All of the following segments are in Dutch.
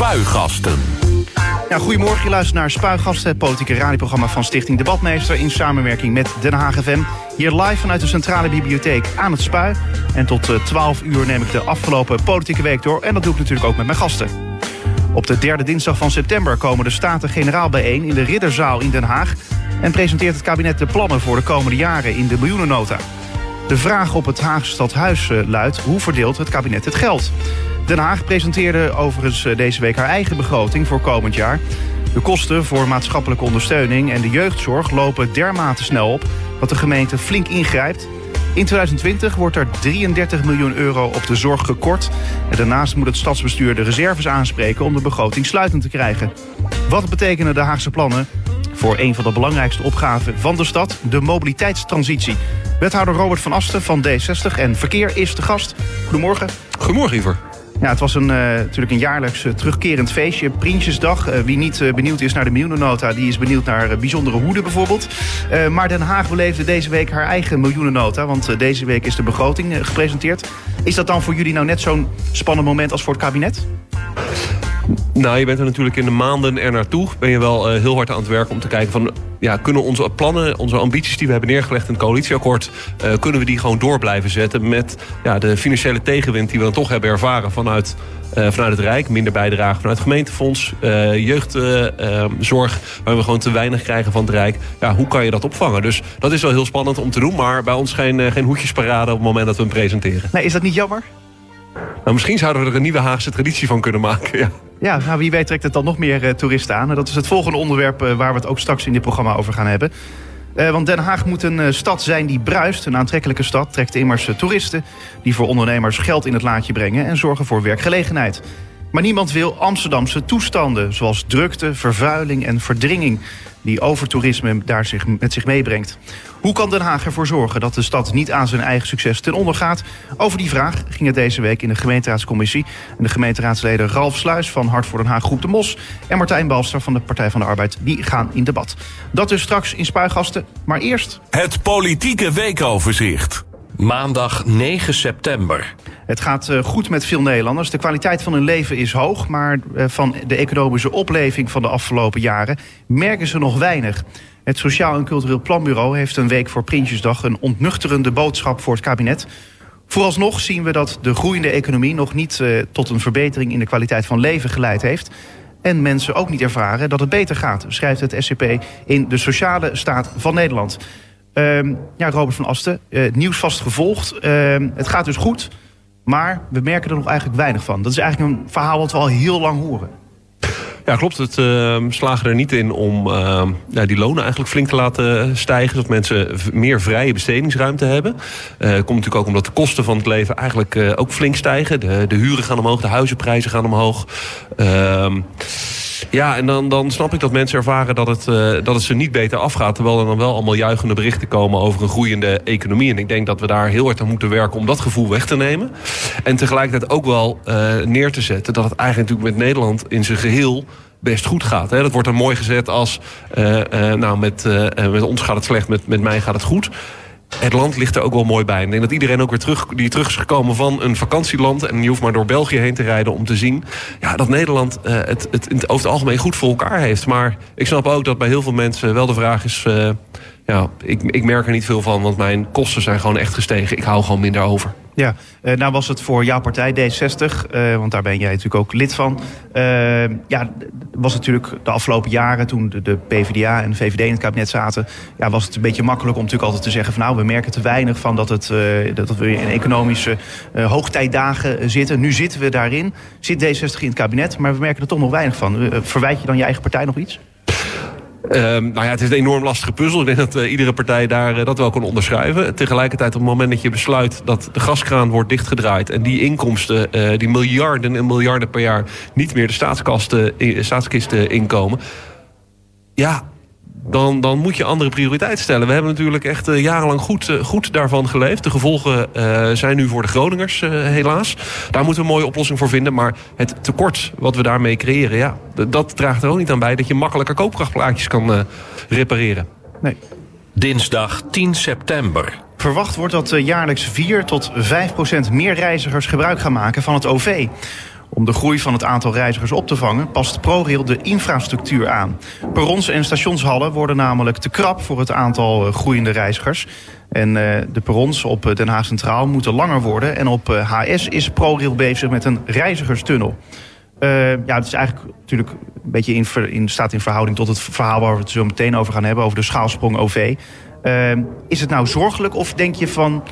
Spuigasten. Goedemorgen, je luistert naar Spuigasten, het politieke radioprogramma van Stichting Debatmeester in samenwerking met Den Haag FM. Hier live vanuit de Centrale Bibliotheek aan het Spui. En tot 12 uur neem ik de afgelopen politieke week door en dat doe ik natuurlijk ook met mijn gasten. Op de derde dinsdag van september komen de Staten-Generaal bijeen in de Ridderzaal in Den Haag en presenteert het kabinet de plannen voor de komende jaren in de miljoenennota. De vraag op het Haagse stadhuis eh, luidt: hoe verdeelt het kabinet het geld? Den Haag presenteerde overigens eh, deze week haar eigen begroting voor komend jaar. De kosten voor maatschappelijke ondersteuning en de jeugdzorg lopen dermate snel op dat de gemeente flink ingrijpt. In 2020 wordt er 33 miljoen euro op de zorg gekort. En daarnaast moet het stadsbestuur de reserves aanspreken om de begroting sluitend te krijgen. Wat betekenen de Haagse plannen voor een van de belangrijkste opgaven van de stad, de mobiliteitstransitie? Wethouder Robert van Asten van D60 en Verkeer is de gast. Goedemorgen. Goedemorgen, Iver. Ja, het was een, uh, natuurlijk een jaarlijks uh, terugkerend feestje. Prinsjesdag. Uh, wie niet benieuwd is naar de miljoenennota... die is benieuwd naar bijzondere hoeden bijvoorbeeld. maar Den Haag beleefde deze week haar eigen miljoenennota. Want deze week is de begroting gepresenteerd. Is dat dan voor jullie nou net zo'n spannend moment als voor het kabinet? Nou, je bent er natuurlijk in de maanden er naartoe. Ben je wel heel hard aan het werken om te kijken van ja, kunnen onze plannen, onze ambities die we hebben neergelegd in het coalitieakkoord, uh, kunnen we die gewoon door blijven zetten met ja, de financiële tegenwind die we dan toch hebben ervaren vanuit, uh, vanuit het Rijk. Minder bijdrage vanuit het gemeentefonds, jeugdzorg, waar we gewoon te weinig krijgen van het Rijk. Ja, hoe kan je dat opvangen? Dus dat is wel heel spannend om te doen, maar bij ons geen, geen hoedjesparade op het moment dat we hem presenteren. Nee, is dat niet jammer? Nou, misschien zouden we er een nieuwe Haagse traditie van kunnen maken. Ja. Ja, nou, wie weet trekt het dan nog meer uh, toeristen aan. En dat is het volgende onderwerp uh, waar we het ook straks in dit programma over gaan hebben. Uh, want Den Haag moet een stad zijn die bruist. Een aantrekkelijke stad trekt immers toeristen... die voor ondernemers geld in het laadje brengen... en zorgen voor werkgelegenheid. Maar niemand wil Amsterdamse toestanden... zoals drukte, vervuiling en verdringing die overtoerisme daar zich, met zich meebrengt. Hoe kan Den Haag ervoor zorgen dat de stad niet aan zijn eigen succes ten onder gaat? Over die vraag ging het deze week in de gemeenteraadscommissie. En de gemeenteraadsleden Ralf Sluis van Hart voor Den Haag Groep de Mos... en Martijn Balster van de Partij van de Arbeid, die gaan in debat. Dat dus straks in Spuigasten, maar eerst... Het politieke weekoverzicht. Maandag 9 september. Het gaat eh, goed met veel Nederlanders. De kwaliteit van hun leven is hoog, maar eh, van de economische opleving van de afgelopen jaren merken ze nog weinig. Het Sociaal en Cultureel Planbureau heeft een week voor Prinsjesdag een ontnuchterende boodschap voor het kabinet. Vooralsnog zien we dat de groeiende economie nog niet uh, tot een verbetering in de kwaliteit van leven geleid heeft. En mensen ook niet ervaren dat het beter gaat, schrijft het SCP in de Sociale Staat van Nederland. Uh, ja, Robert van Asten, uh, nieuws vast gevolgd. Uh, het gaat dus goed, maar we merken er nog eigenlijk weinig van. Dat is eigenlijk een verhaal wat we al heel lang horen. Ja, klopt. Het uh, slagen er niet in om ja, die lonen eigenlijk flink te laten stijgen. Zodat mensen meer vrije bestedingsruimte hebben. Uh, komt natuurlijk ook omdat de kosten van het leven eigenlijk uh, ook flink stijgen. De, de huren gaan omhoog, de huizenprijzen gaan omhoog. Ehm, ja, en dan, dan snap ik dat mensen ervaren dat het, uh, dat het ze niet beter afgaat. Terwijl er dan wel allemaal juichende berichten komen over een groeiende economie. En ik denk dat we daar heel hard aan moeten werken om dat gevoel weg te nemen. En tegelijkertijd ook wel uh, neer te zetten dat het eigenlijk natuurlijk met Nederland in zijn geheel best goed gaat. Hè. Dat wordt er mooi gezet als, uh, nou, met, met ons gaat het slecht, met, met mij gaat het goed het land ligt er ook wel mooi bij. Ik denk dat iedereen ook weer terug, die terug is gekomen van een vakantieland... en je hoeft maar door België heen te rijden om te zien... Ja, dat Nederland uh, het, het, over het algemeen goed voor elkaar heeft. Maar ik snap ook dat bij heel veel mensen wel de vraag is... Uh, ja, ik, ik merk er niet veel van, want mijn kosten zijn gewoon echt gestegen. Ik hou gewoon minder over. Ja, uh, nou was het voor jouw partij D60, uh, want daar ben jij natuurlijk ook lid van. Uh, ja, was natuurlijk de afgelopen jaren toen de, de, PvdA en de VVD in het kabinet zaten... Ja, was het een beetje makkelijk om natuurlijk altijd te zeggen van... nou, we merken te weinig van dat, het, dat we in economische hoogtijdagen zitten. Nu zitten we daarin, zit D60 in het kabinet, maar we merken er toch nog weinig van. verwijt je dan je eigen partij nog iets? Um, nou ja, het is een enorm lastige puzzel. Ik denk dat uh, iedere partij daar uh, dat wel kan onderschrijven. Tegelijkertijd op het moment dat je besluit dat de gaskraan wordt dichtgedraaid... en die inkomsten, uh, die miljarden en miljarden per jaar... niet meer de staatskasten, staatskisten inkomen... ja, dan, dan moet je andere prioriteiten stellen. We hebben natuurlijk echt uh, jarenlang goed, uh, goed daarvan geleefd. De gevolgen uh, zijn nu voor de Groningers helaas. Daar moeten we een mooie oplossing voor vinden. Maar het tekort wat we daarmee creëren... Ja, dat draagt er ook niet aan bij dat je makkelijker koopkrachtplaatjes kan repareren. Nee. Dinsdag 10 september. Verwacht wordt dat jaarlijks 4 tot 5 procent meer reizigers gebruik gaan maken van het OV. Om de groei van het aantal reizigers op te vangen, past ProRail de infrastructuur aan. Perrons en stationshallen worden namelijk te krap voor het aantal eh, groeiende reizigers. En uh, de perrons op Den Haag Centraal moeten langer worden. En op HS is ProRail bezig met een reizigerstunnel. Uh, ja, het is eigenlijk natuurlijk een beetje in, staat in verhouding tot het verhaal waar we het zo meteen over gaan hebben, over de schaalsprong OV. Is het nou zorgelijk of denk je van,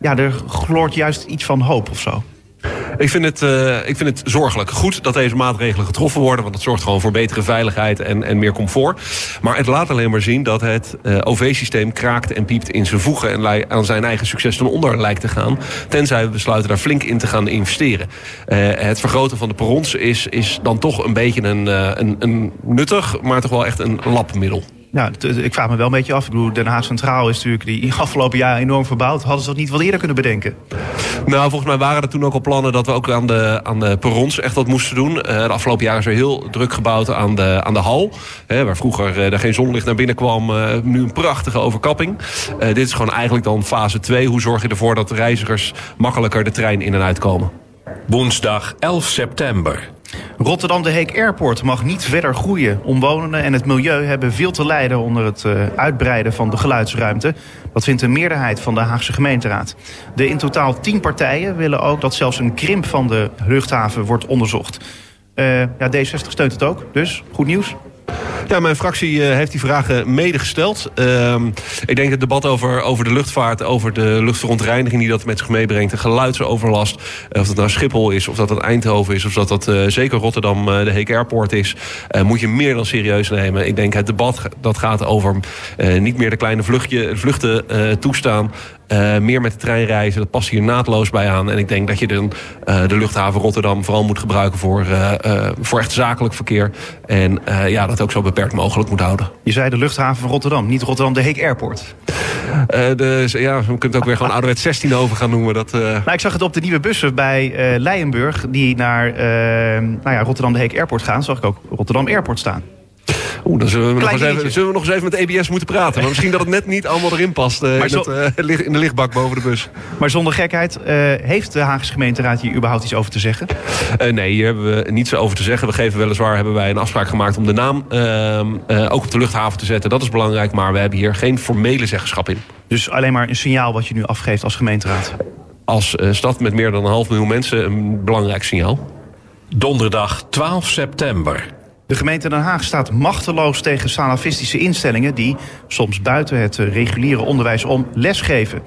ja, er gloort juist iets van hoop of zo? Ik vind, het, uh, ik vind het zorgelijk. Goed dat deze maatregelen getroffen worden. Want dat zorgt gewoon voor betere veiligheid en, en meer comfort. Maar het laat alleen maar zien dat het uh, OV-systeem kraakt en piept in zijn voegen. En aan zijn eigen succes ten onder lijkt te gaan. Tenzij we besluiten daar flink in te gaan investeren. Uh, het vergroten van de perrons is, is dan toch een beetje een, een, een nuttig, maar toch wel echt een labmiddel. Ja, ik vraag me wel een beetje af. Ik bedoel, Den Haag Centraal is natuurlijk die afgelopen jaar enorm verbouwd. Hadden ze dat niet wat eerder kunnen bedenken? Nou, volgens mij waren er toen ook al plannen dat we ook aan de, aan de perrons echt wat moesten doen. Uh, de afgelopen jaren is er heel druk gebouwd aan de, aan de hal. Hè, waar vroeger uh, er geen zonlicht naar binnen kwam. Uh, nu een prachtige overkapping. dit is gewoon eigenlijk dan fase 2. Hoe zorg je ervoor dat reizigers makkelijker de trein in en uit komen? Woensdag 11 september. Rotterdam de Heek Airport mag niet verder groeien. Omwonenden en het milieu hebben veel te lijden onder het uh, uitbreiden van de geluidsruimte. Dat vindt een meerderheid van de Haagse gemeenteraad. De in totaal tien partijen willen ook dat zelfs een krimp van de luchthaven wordt onderzocht. Uh, ja, D60 steunt het ook, dus goed nieuws. Ja, mijn fractie uh, heeft die vragen medegesteld. Uh, ik denk het debat over, over de luchtvaart, over de luchtverontreiniging die dat met zich meebrengt, de geluidsoverlast, uh, of dat nou Schiphol is, of dat dat Eindhoven is, of dat dat uh, zeker Rotterdam de Heek Airport is, moet je meer dan serieus nemen. Ik denk het debat dat gaat over niet meer de kleine vluchtje, vluchten toestaan, uh, meer met de trein reizen, dat past hier naadloos bij aan. En ik denk dat je dan uh, de luchthaven Rotterdam vooral moet gebruiken voor, uh, voor echt zakelijk verkeer. En ja, dat ook zo beperkt mogelijk moet houden. Je zei de luchthaven van Rotterdam, niet Rotterdam de Heek Airport. ja, we kunnen het ook weer gewoon ouderwet 16 over gaan noemen. Dat, nou, ik zag het op de nieuwe bussen bij Leijenburg, die naar nou ja, Rotterdam de Heek Airport gaan. Zag ik ook Rotterdam Airport staan. Oeh, dan zullen we, nog eens even, zullen we nog eens even met EBS moeten praten. Maar misschien dat het net niet allemaal erin past uh, in, zo, het, uh, in, de lichtbak boven de bus. Maar zonder gekheid, uh, heeft de Haagse gemeenteraad hier überhaupt iets over te zeggen? nee, hier hebben we niets over te zeggen. We geven weliswaar hebben wij een afspraak gemaakt om de naam ehm, ook op de luchthaven te zetten. Dat is belangrijk, maar we hebben hier geen formele zeggenschap in. Dus alleen maar een signaal wat je nu afgeeft als gemeenteraad? Als stad met meer dan een half miljoen mensen een belangrijk signaal. Donderdag 12 september. De gemeente Den Haag staat machteloos tegen salafistische instellingen die, soms buiten het reguliere onderwijs om, lesgeven.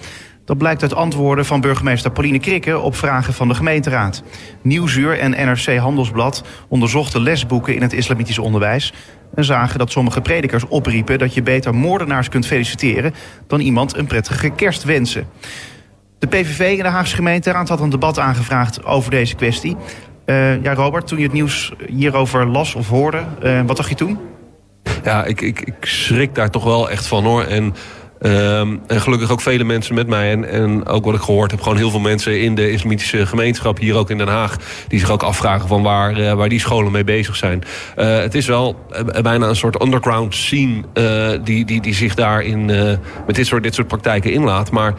Dat blijkt uit antwoorden van burgemeester Pauline Krikke op vragen van de gemeenteraad. Nieuwsuur en NRC Handelsblad onderzochten lesboeken in het islamitisch onderwijs en zagen dat sommige predikers opriepen dat je beter moordenaars kunt feliciteren dan iemand een prettige kerst wensen. De PVV in de Haagse gemeenteraad had een debat aangevraagd over deze kwestie. Uh, ja, Robert, toen je het nieuws hierover las of hoorde, uh, wat dacht je toen? Ja, ik, ik, ik schrik daar toch wel echt van hoor. En Um, en gelukkig ook vele mensen met mij. En, en ook wat ik gehoord heb, gewoon heel veel mensen in de islamitische gemeenschap, hier ook in Den Haag, die zich ook afvragen van waar, uh, waar die scholen mee bezig zijn. Uh, het is wel uh, bijna een soort underground scene die, die, die zich daarin met dit soort, dit soort praktijken inlaat. Maar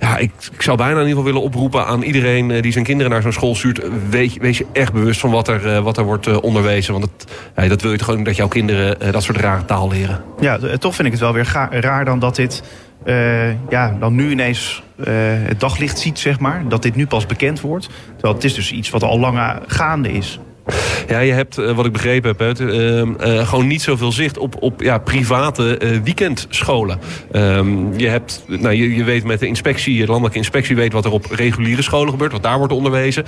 ja, ik, ik zou bijna in ieder geval willen oproepen aan iedereen die zijn kinderen naar zo'n school stuurt. Wees je echt bewust van wat er, wat er wordt onderwezen. Want het, dat wil je toch ook dat jouw kinderen dat soort rare taal leren. Ja, toch vind ik het wel weer raar dan dat dit uh, ja, dan nu ineens uh, het daglicht ziet, zeg maar. Dat dit nu pas bekend wordt. Terwijl het is dus iets wat al langer gaande is. Ja, je hebt, eh, wat ik begrepen heb, uh, uh, gewoon niet zoveel zicht op, op ja, private weekendscholen. Ehm, je, hebt, nou, je, je weet met de inspectie, de landelijke inspectie weet wat er op reguliere scholen gebeurt, wat daar wordt onderwezen.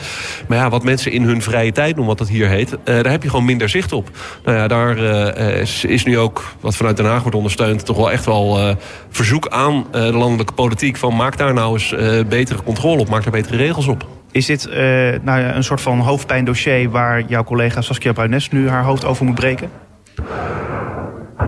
Maar ja, wat mensen in hun vrije tijd doen, wat dat hier heet, daar heb je gewoon minder zicht op. Nou ja, daar is, is, nu ook, wat vanuit Den Haag wordt ondersteund, toch wel echt wel verzoek aan de landelijke politiek van maak daar nou eens betere controle op, maak daar betere regels op. Is dit uh, nou een soort van hoofdpijndossier waar jouw collega Saskia Bruines nu haar hoofd over moet breken?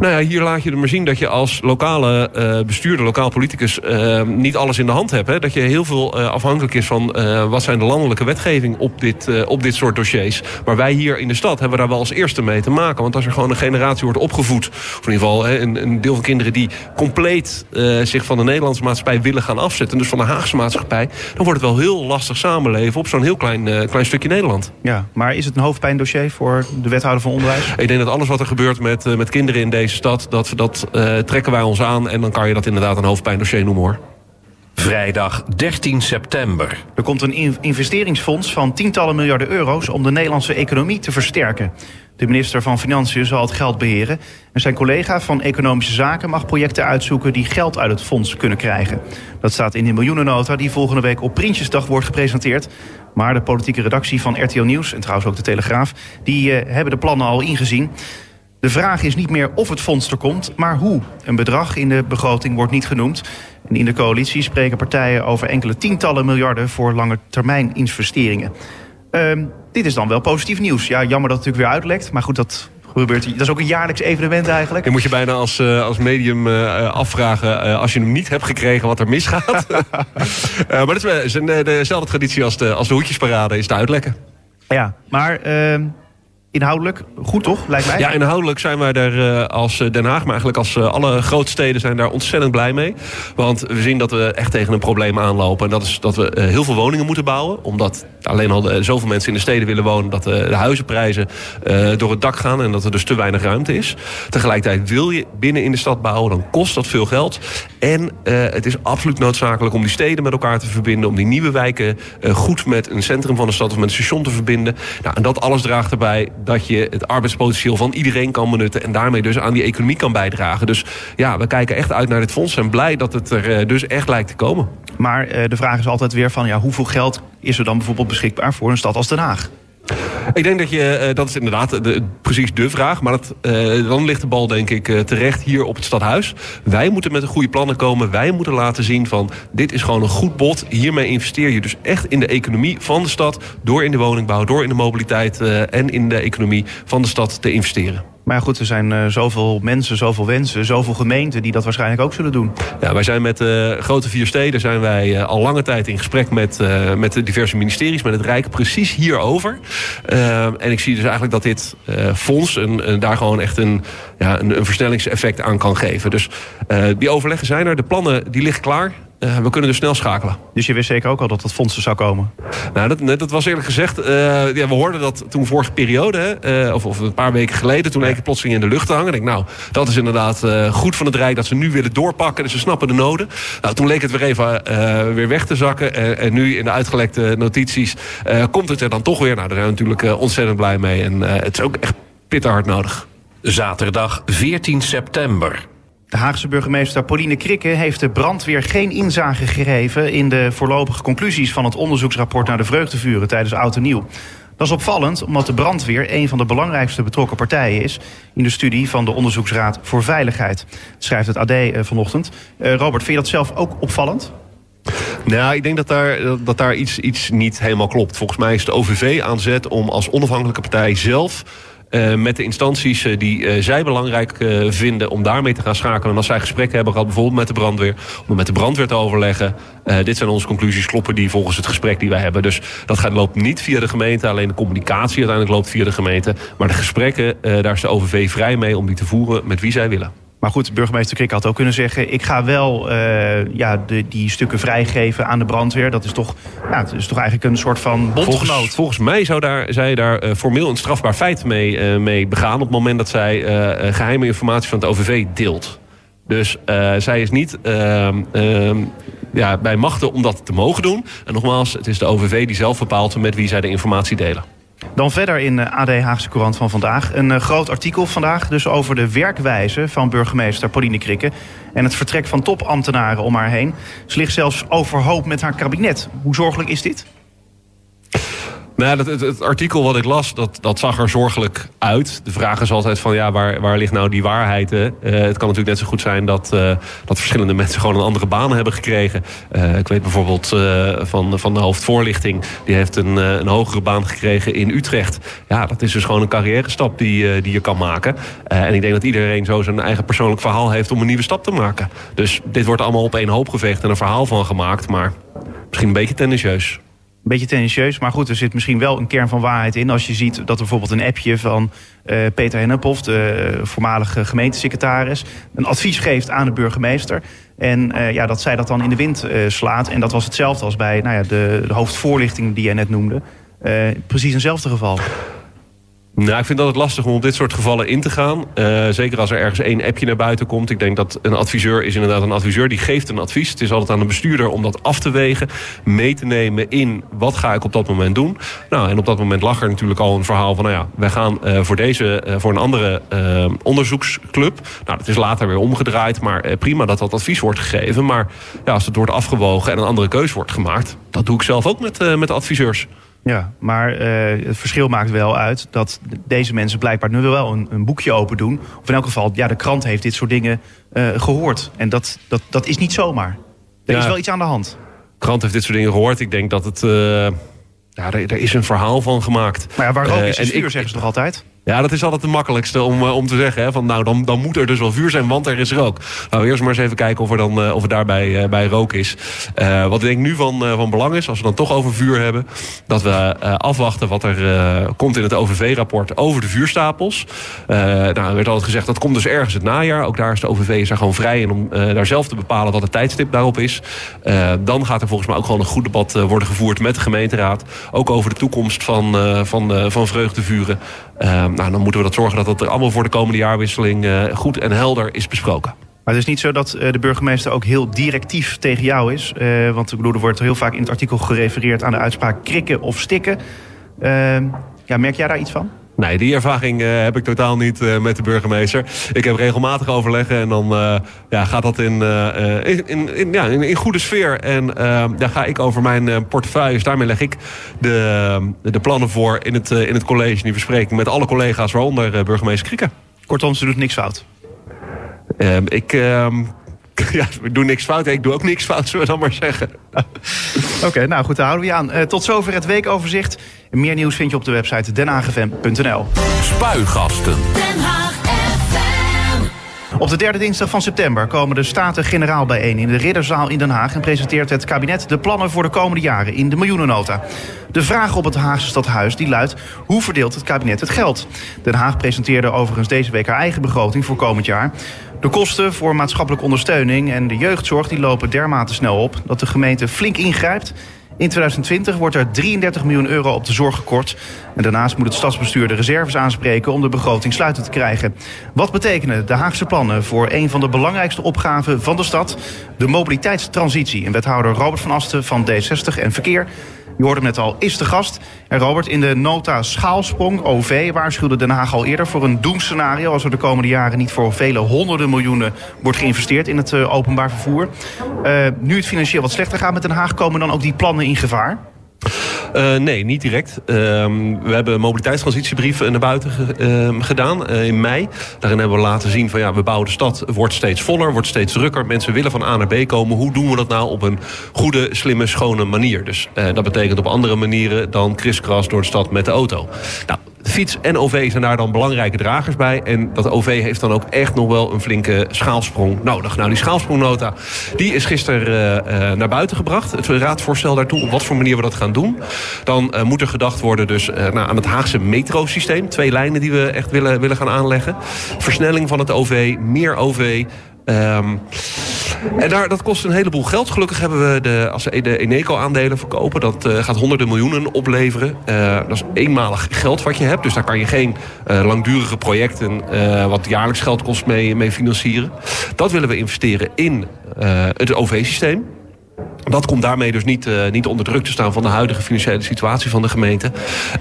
Nou ja, hier laat je er maar zien dat je als lokale uh, bestuurder, lokaal politicus... Uh, niet alles in de hand hebt. Hè? Dat je heel veel uh, afhankelijk is van wat zijn de landelijke wetgeving op dit, op dit soort dossiers. Maar wij hier in de stad hebben daar wel als eerste mee te maken. Want als er gewoon een generatie wordt opgevoed... of in ieder geval hè, een, een, deel van kinderen die compleet zich van de Nederlandse maatschappij willen gaan afzetten... dus van de Haagse maatschappij... dan wordt het wel heel lastig samenleven op zo'n heel klein, klein stukje Nederland. Ja, maar is het een hoofdpijndossier voor de wethouder van Onderwijs? Ik denk dat alles wat er gebeurt met, met kinderen in deze stad... dat, dat uh, trekken wij ons aan en dan kan je dat inderdaad een hoofdpijndossier noemen hoor. Vrijdag 13 september. Er komt een investeringsfonds van tientallen miljarden euro's om de Nederlandse economie te versterken. De minister van Financiën zal het geld beheren. En zijn collega van Economische Zaken mag projecten uitzoeken die geld uit het fonds kunnen krijgen. Dat staat in de miljoenennota die volgende week op Prinsjesdag wordt gepresenteerd. Maar de politieke redactie van RTL Nieuws, en trouwens ook de Telegraaf, die uh, hebben de plannen al ingezien. De vraag is niet meer of het fonds er komt, maar hoe. Een bedrag in de begroting wordt niet genoemd. En in de coalitie spreken partijen over enkele tientallen miljarden voor lange termijn investeringen. Uh, dit is dan wel positief nieuws. Ja, jammer dat het natuurlijk weer uitlekt. Maar goed, dat gebeurt. Dat is ook een jaarlijks evenement eigenlijk. Je moet je bijna als, uh, als medium uh, afvragen uh, als je hem niet hebt gekregen wat er misgaat. maar dat is dezelfde traditie als de, als de hoedjesparade is te uitlekken. Ja, maar ehm, inhoudelijk goed, toch? Lijkt mij. Ja, inhoudelijk zijn wij daar uh, als eh, Den Haag, maar eigenlijk als uh, alle grote steden zijn daar ontzettend blij mee. Want we zien dat we echt tegen een probleem aanlopen. En dat is dat we heel veel woningen moeten bouwen. Omdat alleen al zoveel mensen in de steden willen wonen dat de huizenprijzen door het dak gaan en dat er dus te weinig ruimte is. Tegelijkertijd wil je binnen in de stad bouwen, dan kost dat veel geld. En het is absoluut noodzakelijk om die steden met elkaar te verbinden. Om die nieuwe wijken goed met een centrum van de stad of met een station te verbinden. Nou, en dat alles draagt erbij dat je het arbeidspotentieel van iedereen kan benutten... en daarmee dus aan die economie kan bijdragen. Dus ja, we kijken echt uit naar dit fonds en blij dat het er eh, dus echt lijkt te komen. Maar uh, de vraag is altijd weer van ja, hoeveel geld is er dan bijvoorbeeld beschikbaar voor een stad als Den Haag? Ik denk dat je, uh, dat is inderdaad de, precies de vraag. Maar dat, uh, dan ligt de bal denk ik uh, terecht hier op het stadhuis. Wij moeten met een goede plannen komen. Wij moeten laten zien van dit is gewoon een goed bod. Hiermee investeer je dus echt in de economie van de stad. Door in de woningbouw, door in de mobiliteit en in de economie van de stad te investeren. Maar goed, er zijn uh, zoveel mensen, zoveel wensen, zoveel gemeenten die dat waarschijnlijk ook zullen doen. Ja, wij zijn met de uh, grote vier steden zijn wij uh, al lange tijd in gesprek met, met de diverse ministeries, met het Rijk, precies hierover. en ik zie dus eigenlijk dat dit fonds een, een, daar gewoon echt een, ja, een, een versnellingseffect aan kan geven. Dus die overleggen zijn er, de plannen die liggen klaar. Uh, we kunnen dus snel schakelen. Dus je wist zeker ook al dat dat fonds er zou komen? Nou, dat, dat was eerlijk gezegd... Uh, ja, we hoorden dat toen vorige periode, uh, of, of, een paar weken geleden... toen leek het plotseling in de lucht te hangen. Ik denk, nou, dat is inderdaad goed van het Rijk dat ze nu willen doorpakken. Dus ze snappen de noden. Nou, toen leek het weer even weer weg te zakken. en nu in de uitgelekte notities komt het er dan toch weer. Nou, daar zijn we natuurlijk ontzettend blij mee. En het is ook echt pittig hard nodig. Zaterdag 14 september. De Haagse burgemeester Pauline Krikke heeft de brandweer geen inzage gegeven in de voorlopige conclusies van het onderzoeksrapport naar de vreugdevuren tijdens Oud en Nieuw. Dat is opvallend omdat de brandweer een van de belangrijkste betrokken partijen is in de studie van de Onderzoeksraad voor Veiligheid. schrijft het AD eh, vanochtend. Uh, Robert, vind je dat zelf ook opvallend? Nou, ik denk dat daar, dat daar iets, iets niet helemaal klopt. Volgens mij is de OVV aan zet om als onafhankelijke partij zelf uh, met de instanties uh, die uh, zij belangrijk vinden om daarmee te gaan schakelen. En als zij gesprekken hebben gehad, bijvoorbeeld met de brandweer, om met de brandweer te overleggen. dit zijn onze conclusies, kloppen die volgens het gesprek die wij hebben. Dus dat gaat, loopt niet via de gemeente, alleen de communicatie uiteindelijk loopt via de gemeente. Maar de gesprekken, daar is de OVV vrij mee om die te voeren met wie zij willen. Maar goed, burgemeester Krik had ook kunnen zeggen... ik ga wel uh, ja, de, die stukken vrijgeven aan de brandweer. Dat is toch, ja, het is toch eigenlijk een soort van bondgenoot. Volgens, volgens mij zou daar, zij daar uh, formeel een strafbaar feit mee, uh, mee begaan... op het moment dat zij geheime informatie van het OVV deelt. Dus zij is niet ehm, ehm, ja, bij machten om dat te mogen doen. En nogmaals, het is de OVV die zelf bepaalt met wie zij de informatie delen. Dan verder in eh, AD Haagse Courant van vandaag. Een eh, groot artikel vandaag dus over de werkwijze van burgemeester Pauline Krikke... en het vertrek van topambtenaren om haar heen. Ze ligt zelfs overhoop met haar kabinet. Hoe zorgelijk is dit? Nou, het, artikel wat ik las, dat, dat zag er zorgelijk uit. De vraag is altijd van, ja, waar, waar ligt nou die waarheid? Uh, het kan natuurlijk net zo goed zijn dat, uh, dat verschillende mensen gewoon een andere baan hebben gekregen. Uh, ik weet bijvoorbeeld van, van de hoofdvoorlichting, die heeft een, een hogere baan gekregen in Utrecht. Ja, dat is dus gewoon een carrière stap die, die je kan maken. en ik denk dat iedereen zo zijn eigen persoonlijk verhaal heeft om een nieuwe stap te maken. Dus dit wordt allemaal op één hoop geveegd en een verhaal van gemaakt, maar misschien een beetje tendentieus een beetje tendentieus. Maar goed, er zit misschien wel een kern van waarheid in. Als je ziet dat er bijvoorbeeld een appje van uh, Peter Hennephoff, de voormalige gemeentesecretaris, een advies geeft aan de burgemeester. En uh, ja, dat zij dat dan in de wind uh, slaat. En dat was hetzelfde als bij nou ja, de, de hoofdvoorlichting die jij net noemde. precies eenzelfde geval. Nou, ik vind dat het lastig om op dit soort gevallen in te gaan. Uh, zeker als er ergens één appje naar buiten komt. Ik denk dat een adviseur is inderdaad een adviseur. Die geeft een advies. Het is altijd aan de bestuurder om dat af te wegen. Mee te nemen in wat ga ik op dat moment doen. Nou, en op dat moment lag er natuurlijk al een verhaal van... nou ja, wij gaan uh, voor, deze, uh, voor een andere onderzoeksclub. Nou, dat is later weer omgedraaid. Maar prima dat dat advies wordt gegeven. Maar ja, als het wordt afgewogen en een andere keuze wordt gemaakt... dat doe ik zelf ook met, met de adviseurs. Ja, maar uh, het verschil maakt wel uit dat deze mensen blijkbaar nu wel een, een, boekje open doen. Of in elk geval, ja, de krant heeft dit soort dingen uh, gehoord. En dat, dat, dat is niet zomaar. Er ja, is wel iets aan de hand. De krant heeft dit soort dingen gehoord. Ik denk dat het... Uh, ja, er, er, is een verhaal van gemaakt. Maar ja, waar rook is, is vuur, zeggen ze toch altijd? Ja, dat is altijd de makkelijkste om, uh, om te zeggen. Hè, van, nou, dan, dan moet er dus wel vuur zijn, want er is rook. Nou, eerst maar eens even kijken of er, dan, uh, of er daarbij uh, bij rook is. wat ik denk nu van, van belang is, als we dan toch over vuur hebben... dat we afwachten wat er komt in het OVV-rapport over de vuurstapels. nou, er werd altijd gezegd, dat komt dus ergens het najaar. Ook daar is de OVV is daar gewoon vrij in om daar zelf te bepalen wat het tijdstip daarop is. dan gaat er volgens mij ook gewoon een goed debat worden gevoerd met de gemeenteraad. Ook over de toekomst van, van, van vreugdevuren. Nou, dan moeten we dat zorgen dat dat allemaal voor de komende jaarwisseling uh, goed en helder is besproken. Maar het is niet zo dat uh, de burgemeester ook heel directief tegen jou is. Uh, want ik bedoel, er wordt heel vaak in het artikel gerefereerd aan de uitspraak krikken of stikken. ja, merk jij daar iets van? Nee, die ervaring uh, heb ik totaal niet uh, met de burgemeester. Ik heb regelmatig overleggen en dan uh, ja, gaat dat in, in, in, ja, in, in, goede sfeer. En daar ga ik over mijn portefeuilles. Daarmee leg ik de, de plannen voor in het, in het college, in die bespreking met alle collega's, waaronder burgemeester Krieken. Kortom, ze doet niks fout. Ehm, ik ehm, ja, we doen niks fout. Ik doe ook niks fout, zullen we dan maar zeggen. Oké, nou goed, daar houden we je aan. Uh, tot zover het weekoverzicht. Meer nieuws vind je op de website denhagfm.nl. Spuigasten. Den Haag. Op de derde dinsdag van september komen de Staten-Generaal bijeen in de Ridderzaal in Den Haag en presenteert het kabinet de plannen voor de komende jaren in de miljoenennota. De vraag op het Haagse stadhuis die luidt: hoe verdeelt het kabinet het geld? Den Haag presenteerde overigens deze week haar eigen begroting voor komend jaar. De kosten voor maatschappelijke ondersteuning en de jeugdzorg die lopen dermate snel op dat de gemeente flink ingrijpt. In 2020 wordt er 33 miljoen euro op de zorg gekort. En daarnaast moet het stadsbestuur de reserves aanspreken om de begroting sluitend te krijgen. Wat betekenen de Haagse plannen voor een van de belangrijkste opgaven van de stad? De mobiliteitstransitie. En wethouder Robert van Asten van D60 en Verkeer je hoorde net al, is de gast. En Robert, in de nota schaalsprong OV waarschuwde Den Haag al eerder voor een doemscenario... als er de komende jaren niet voor vele honderden miljoenen wordt geïnvesteerd in het uh, openbaar vervoer. Uh, nu het financieel wat slechter gaat met Den Haag, komen dan ook die plannen in gevaar? Uh, nee, niet direct. Uh, we hebben een mobiliteitstransitiebrief naar buiten uh, gedaan uh, in mei. Daarin hebben we laten zien van ja, we bouwen de stad, wordt steeds voller, wordt steeds drukker. Mensen willen van A naar B komen. Hoe doen we dat nou op een goede, slimme, schone manier? Dus dat betekent op andere manieren dan kriskras door de stad met de auto. Nou, fiets en OV zijn daar dan belangrijke dragers bij. En dat OV heeft dan ook echt nog wel een flinke schaalsprong nodig. Nou, die schaalsprong-nota die is gisteren naar buiten gebracht. Het raadsvoorstel daartoe, op wat voor manier we dat gaan doen. Dan uh, moet er gedacht worden dus, nou, aan het Haagse metrosysteem. Twee lijnen die we echt willen, willen gaan aanleggen. Versnelling van het OV, meer OV... Um, en daar, dat kost een heleboel geld. Gelukkig hebben we de, als de Eneco-aandelen verkopen... dat uh, gaat honderden miljoenen opleveren. Dat is eenmalig geld wat je hebt. Dus daar kan je geen langdurige projecten... wat jaarlijks geld kost mee, mee financieren. Dat willen we investeren in het OV-systeem. Dat komt daarmee dus niet, uh, niet onder druk te staan van de huidige financiële situatie van de gemeente.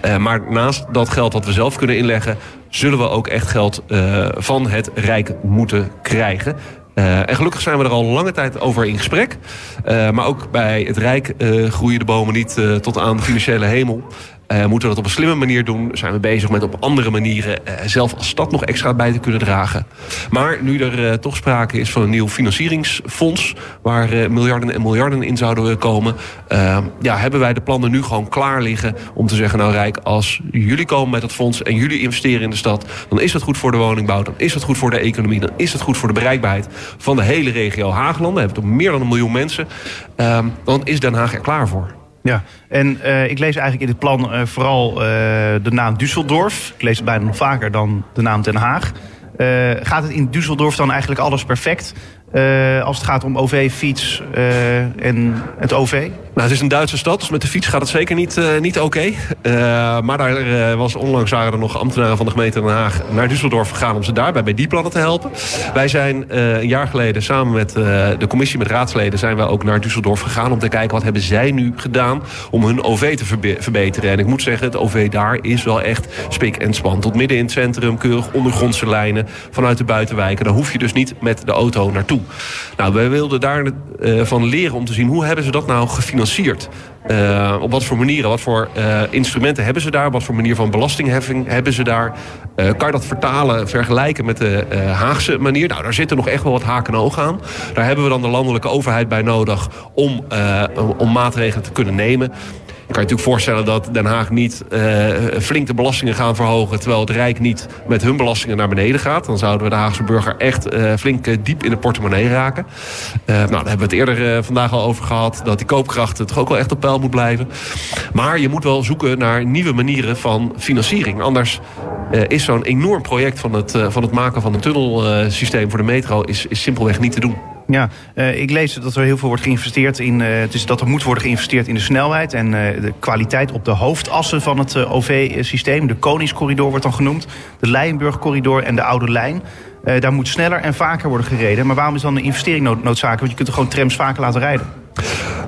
Uh, maar naast dat geld dat we zelf kunnen inleggen, zullen we ook echt geld uh, van het Rijk moeten krijgen. En gelukkig zijn we er al lange tijd over in gesprek. Maar ook bij het Rijk groeien de bomen niet tot aan de financiële hemel. Uh, moeten we dat op een slimme manier doen? Zijn we bezig met op andere manieren uh, zelf als stad nog extra bij te kunnen dragen? Maar nu er uh, toch sprake is van een nieuw financieringsfonds... waar miljarden en miljarden in zouden komen... ja, hebben wij de plannen nu gewoon klaar liggen om te zeggen... nou Rijk, als jullie komen met dat fonds en jullie investeren in de stad... dan is dat goed voor de woningbouw, dan is dat goed voor de economie... dan is dat goed voor de bereikbaarheid van de hele regio Haaglanden. We hebben toch meer dan een miljoen mensen. dan is Den Haag er klaar voor. Ja, en uh, ik lees eigenlijk in dit plan uh, vooral uh, de naam Düsseldorf. Ik lees het bijna nog vaker dan de naam Den Haag. gaat het in Düsseldorf dan eigenlijk alles perfect? Als het gaat om OV, fiets en het OV? Nou, het is een Duitse stad, dus met de fiets gaat het zeker niet, uh, niet oké. Okay. maar daar was onlangs waren er nog ambtenaren van de gemeente Den Haag naar Düsseldorf gegaan om ze daarbij bij die plannen te helpen. Wij zijn een jaar geleden samen met de commissie met raadsleden zijn wij ook naar Düsseldorf gegaan om te kijken wat hebben zij nu gedaan om hun OV te verbe verbeteren. En ik moet zeggen, het OV daar is wel echt spik en span. Tot midden in het centrum, keurig ondergrondse lijnen vanuit de buitenwijken. Daar hoef je dus niet met de auto naartoe. Nou, wij wilden daarvan van leren om te zien hoe hebben ze dat nou gefinancierd. Uh, op wat voor manieren, wat voor uh, instrumenten hebben ze daar? Wat voor manier van belastingheffing hebben ze daar? Uh, kan je dat vertalen, vergelijken met de Haagse manier? Nou, daar zitten nog echt wel wat haken en ogen aan. Daar hebben we dan de landelijke overheid bij nodig om, om maatregelen te kunnen nemen kan je natuurlijk voorstellen dat Den Haag niet uh, flink de belastingen gaan verhogen... terwijl het Rijk niet met hun belastingen naar beneden gaat. Dan zouden we de Haagse burger echt uh, flink diep in de portemonnee raken. Nou, daar hebben we het eerder vandaag al over gehad... dat die koopkracht toch ook wel echt op peil moet blijven. Maar je moet wel zoeken naar nieuwe manieren van financiering. Anders is zo'n enorm project van het, van het maken van een tunnelsysteem voor de metro... Is, is simpelweg niet te doen. Ja, uh, ik lees dat er heel veel wordt geïnvesteerd in. Uh, dus dat er moet worden geïnvesteerd in de snelheid en uh, de kwaliteit op de hoofdassen van het OV-systeem. De Koningscorridor wordt dan genoemd, de Leijenburg-corridor en de Oude Lijn. daar moet sneller en vaker worden gereden. Maar waarom is dan een investering nood noodzakelijk? Want je kunt er gewoon trams vaker laten rijden.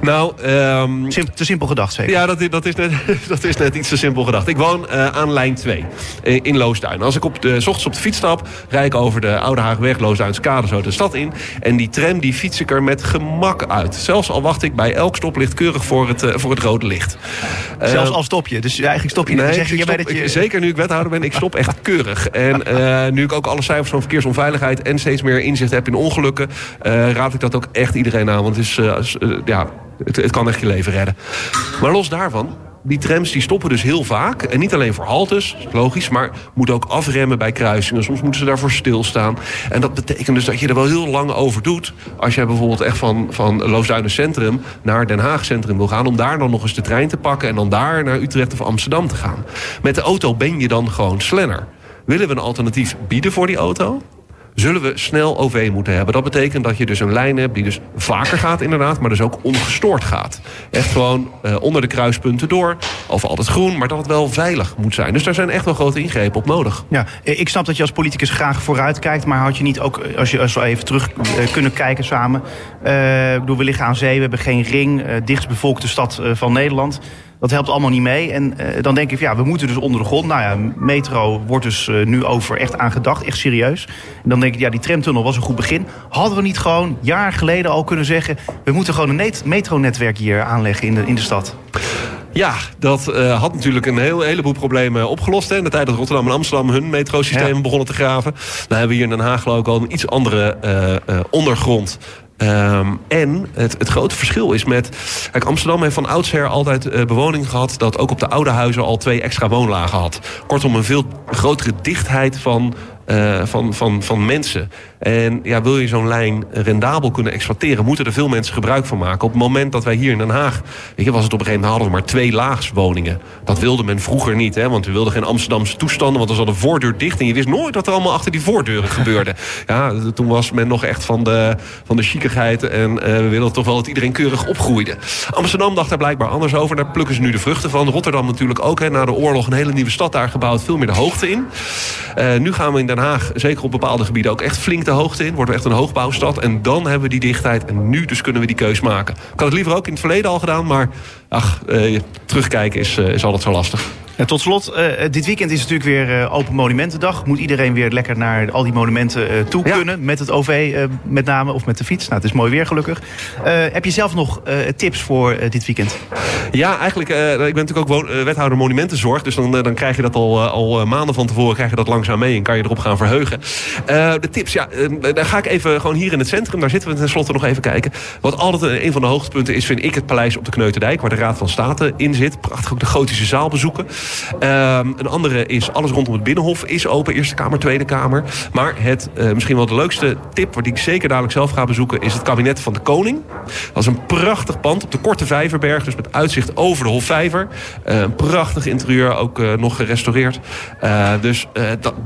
Nou, um, Sim te simpel gedacht zeker? Ja, dat, dat, is net, dat is net iets te simpel gedacht. Ik woon uh, aan lijn 2 in Loosduin. Als ik op de, s ochtends op de fiets stap, rijd ik over de Oude Haagweg, Loosduinskade zo de stad in. En die tram die fiets ik er met gemak uit. Zelfs al wacht ik bij elk stoplicht keurig voor het, uh, voor het rode licht. Zelfs al stop je? Dus eigenlijk stop je nee, zeg je stop, dat je... Ik, zeker nu ik wethouder ben, ik stop echt keurig. En nu ik ook alle cijfers van verkeersonveiligheid en steeds meer inzicht heb in ongelukken, raad ik dat ook echt iedereen aan. Want het is, ja, het, kan echt je leven redden. Maar los daarvan, die trams die stoppen dus heel vaak. En niet alleen voor haltes, logisch, maar moeten ook afremmen bij kruisingen. Soms moeten ze daarvoor stilstaan. En dat betekent dus dat je er wel heel lang over doet. Als jij bijvoorbeeld echt van, van Loosduinen Centrum naar Den Haag Centrum wil gaan. Om daar dan nog eens de trein te pakken. En dan daar naar Utrecht of Amsterdam te gaan. Met de auto ben je dan gewoon sneller. Willen we een alternatief bieden voor die auto? Zullen we snel OV moeten hebben. Dat betekent dat je dus een lijn hebt die dus vaker gaat inderdaad... maar dus ook ongestoord gaat. Echt gewoon uh, onder de kruispunten door. Of altijd groen, maar dat het wel veilig moet zijn. Dus daar zijn echt wel grote ingrepen op nodig. Ja, ik snap dat je als politicus graag vooruit kijkt... maar had je niet ook, als je zo even terug kunnen kijken samen... Ik bedoel, we liggen aan zee, we hebben geen ring... dichtstbevolkte stad van Nederland... Dat helpt allemaal niet mee. En uh, dan denk ik, ja, we moeten dus onder de grond. Nou ja, metro wordt dus uh, nu over echt aan gedacht, echt serieus. En dan denk ik, ja, die tramtunnel was een goed begin. Hadden we niet gewoon jaar geleden al kunnen zeggen... we moeten gewoon een metronetwerk hier aanleggen in de, in de stad? Ja, dat uh, had natuurlijk een heel, heleboel problemen opgelost. Hè. In de tijd dat Rotterdam en Amsterdam hun metrosystemen ja. begonnen te graven. Dan hebben we hier in Den Haag ook al een iets andere uh, uh, ondergrond Um, en het, het, grote verschil is met... Kijk, Amsterdam heeft van oudsher altijd uh, bewoning gehad... dat ook op de oude huizen al twee extra woonlagen had. Kortom, een veel grotere dichtheid van uh, van, van, van mensen. En ja, wil je zo'n lijn rendabel kunnen exploiteren... moeten er veel mensen gebruik van maken. Op het moment dat wij hier in Den Haag... Weet was het op een gegeven moment hadden we maar twee laagswoningen. Dat wilde men vroeger niet, hè, want we wilden geen Amsterdamse toestanden... want er zat een voordeur dicht en je wist nooit wat er allemaal achter die voordeuren gebeurde. Ja, toen was men nog echt van de, van de chicigheid... en uh, we wilden toch wel dat iedereen keurig opgroeide. Amsterdam dacht daar blijkbaar anders over. Daar plukken ze nu de vruchten van. Rotterdam natuurlijk ook, hè, na de oorlog een hele nieuwe stad daar gebouwd. Veel meer de hoogte in. Uh, nu gaan we in Den Haag, zeker op bepaalde gebieden... ook echt flink de hoogte in. Worden we echt een hoogbouwstad. En dan hebben we die dichtheid. En nu dus kunnen we die keus maken. Ik had het liever ook in het verleden al gedaan. Maar ach, uh, terugkijken is, uh, is altijd zo lastig. En tot slot, uh, dit weekend is natuurlijk weer uh, Open Monumentendag. Moet iedereen weer lekker naar al die monumenten uh, toe ja. kunnen. Met het OV met name, of met de fiets. Nou, het is mooi weer gelukkig. heb je zelf nog tips voor dit weekend? Ja, eigenlijk, ik ben natuurlijk ook wethouder monumentenzorg. Dus dan, dan krijg je dat al, al maanden van tevoren krijg je dat langzaam mee. En kan je erop gaan verheugen. de tips, ja, daar ga ik even gewoon hier in het centrum. Daar zitten we tenslotte nog even kijken. Wat altijd een van de hoogtepunten is, vind ik het paleis op de Kneuterdijk. Waar de Raad van State in zit. Prachtig ook de gotische zaal bezoeken. Um, een andere is alles rondom het Binnenhof is open. Eerste Kamer, Tweede Kamer. Maar het uh, misschien wel de leukste tip, wat ik zeker dadelijk zelf ga bezoeken... is het kabinet van de Koning. Dat is een prachtig pand op de Korte Vijverberg. Dus met uitzicht over de Hofvijver. Uh, een prachtig interieur, ook uh, nog gerestaureerd. dus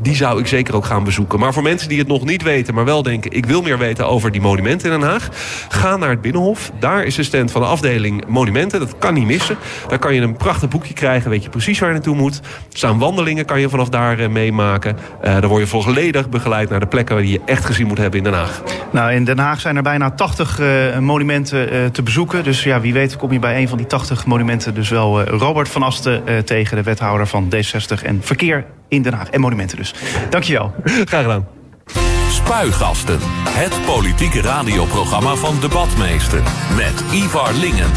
die zou ik zeker ook gaan bezoeken. Maar voor mensen die het nog niet weten, maar wel denken... ik wil meer weten over die monumenten in Den Haag... ga naar het Binnenhof. Daar is de stand van de afdeling Monumenten. Dat kan niet missen. Daar kan je een prachtig boekje krijgen. Weet je precies waar je naartoe moet. Er staan wandelingen, kan je vanaf daar uh, meemaken. Uh, dan word je volledig begeleid naar de plekken die je echt gezien moet hebben in Den Haag. Nou, in Den Haag zijn er bijna 80 uh, monumenten te bezoeken. Dus ja, wie weet kom je bij een van die 80 monumenten dus wel Robert van Asten tegen, de wethouder van D60 en Verkeer in Den Haag. En monumenten dus. Dankjewel. Graag gedaan. Spuigasten. Het politieke radioprogramma van Debatmeester. Met Ivar Lingen.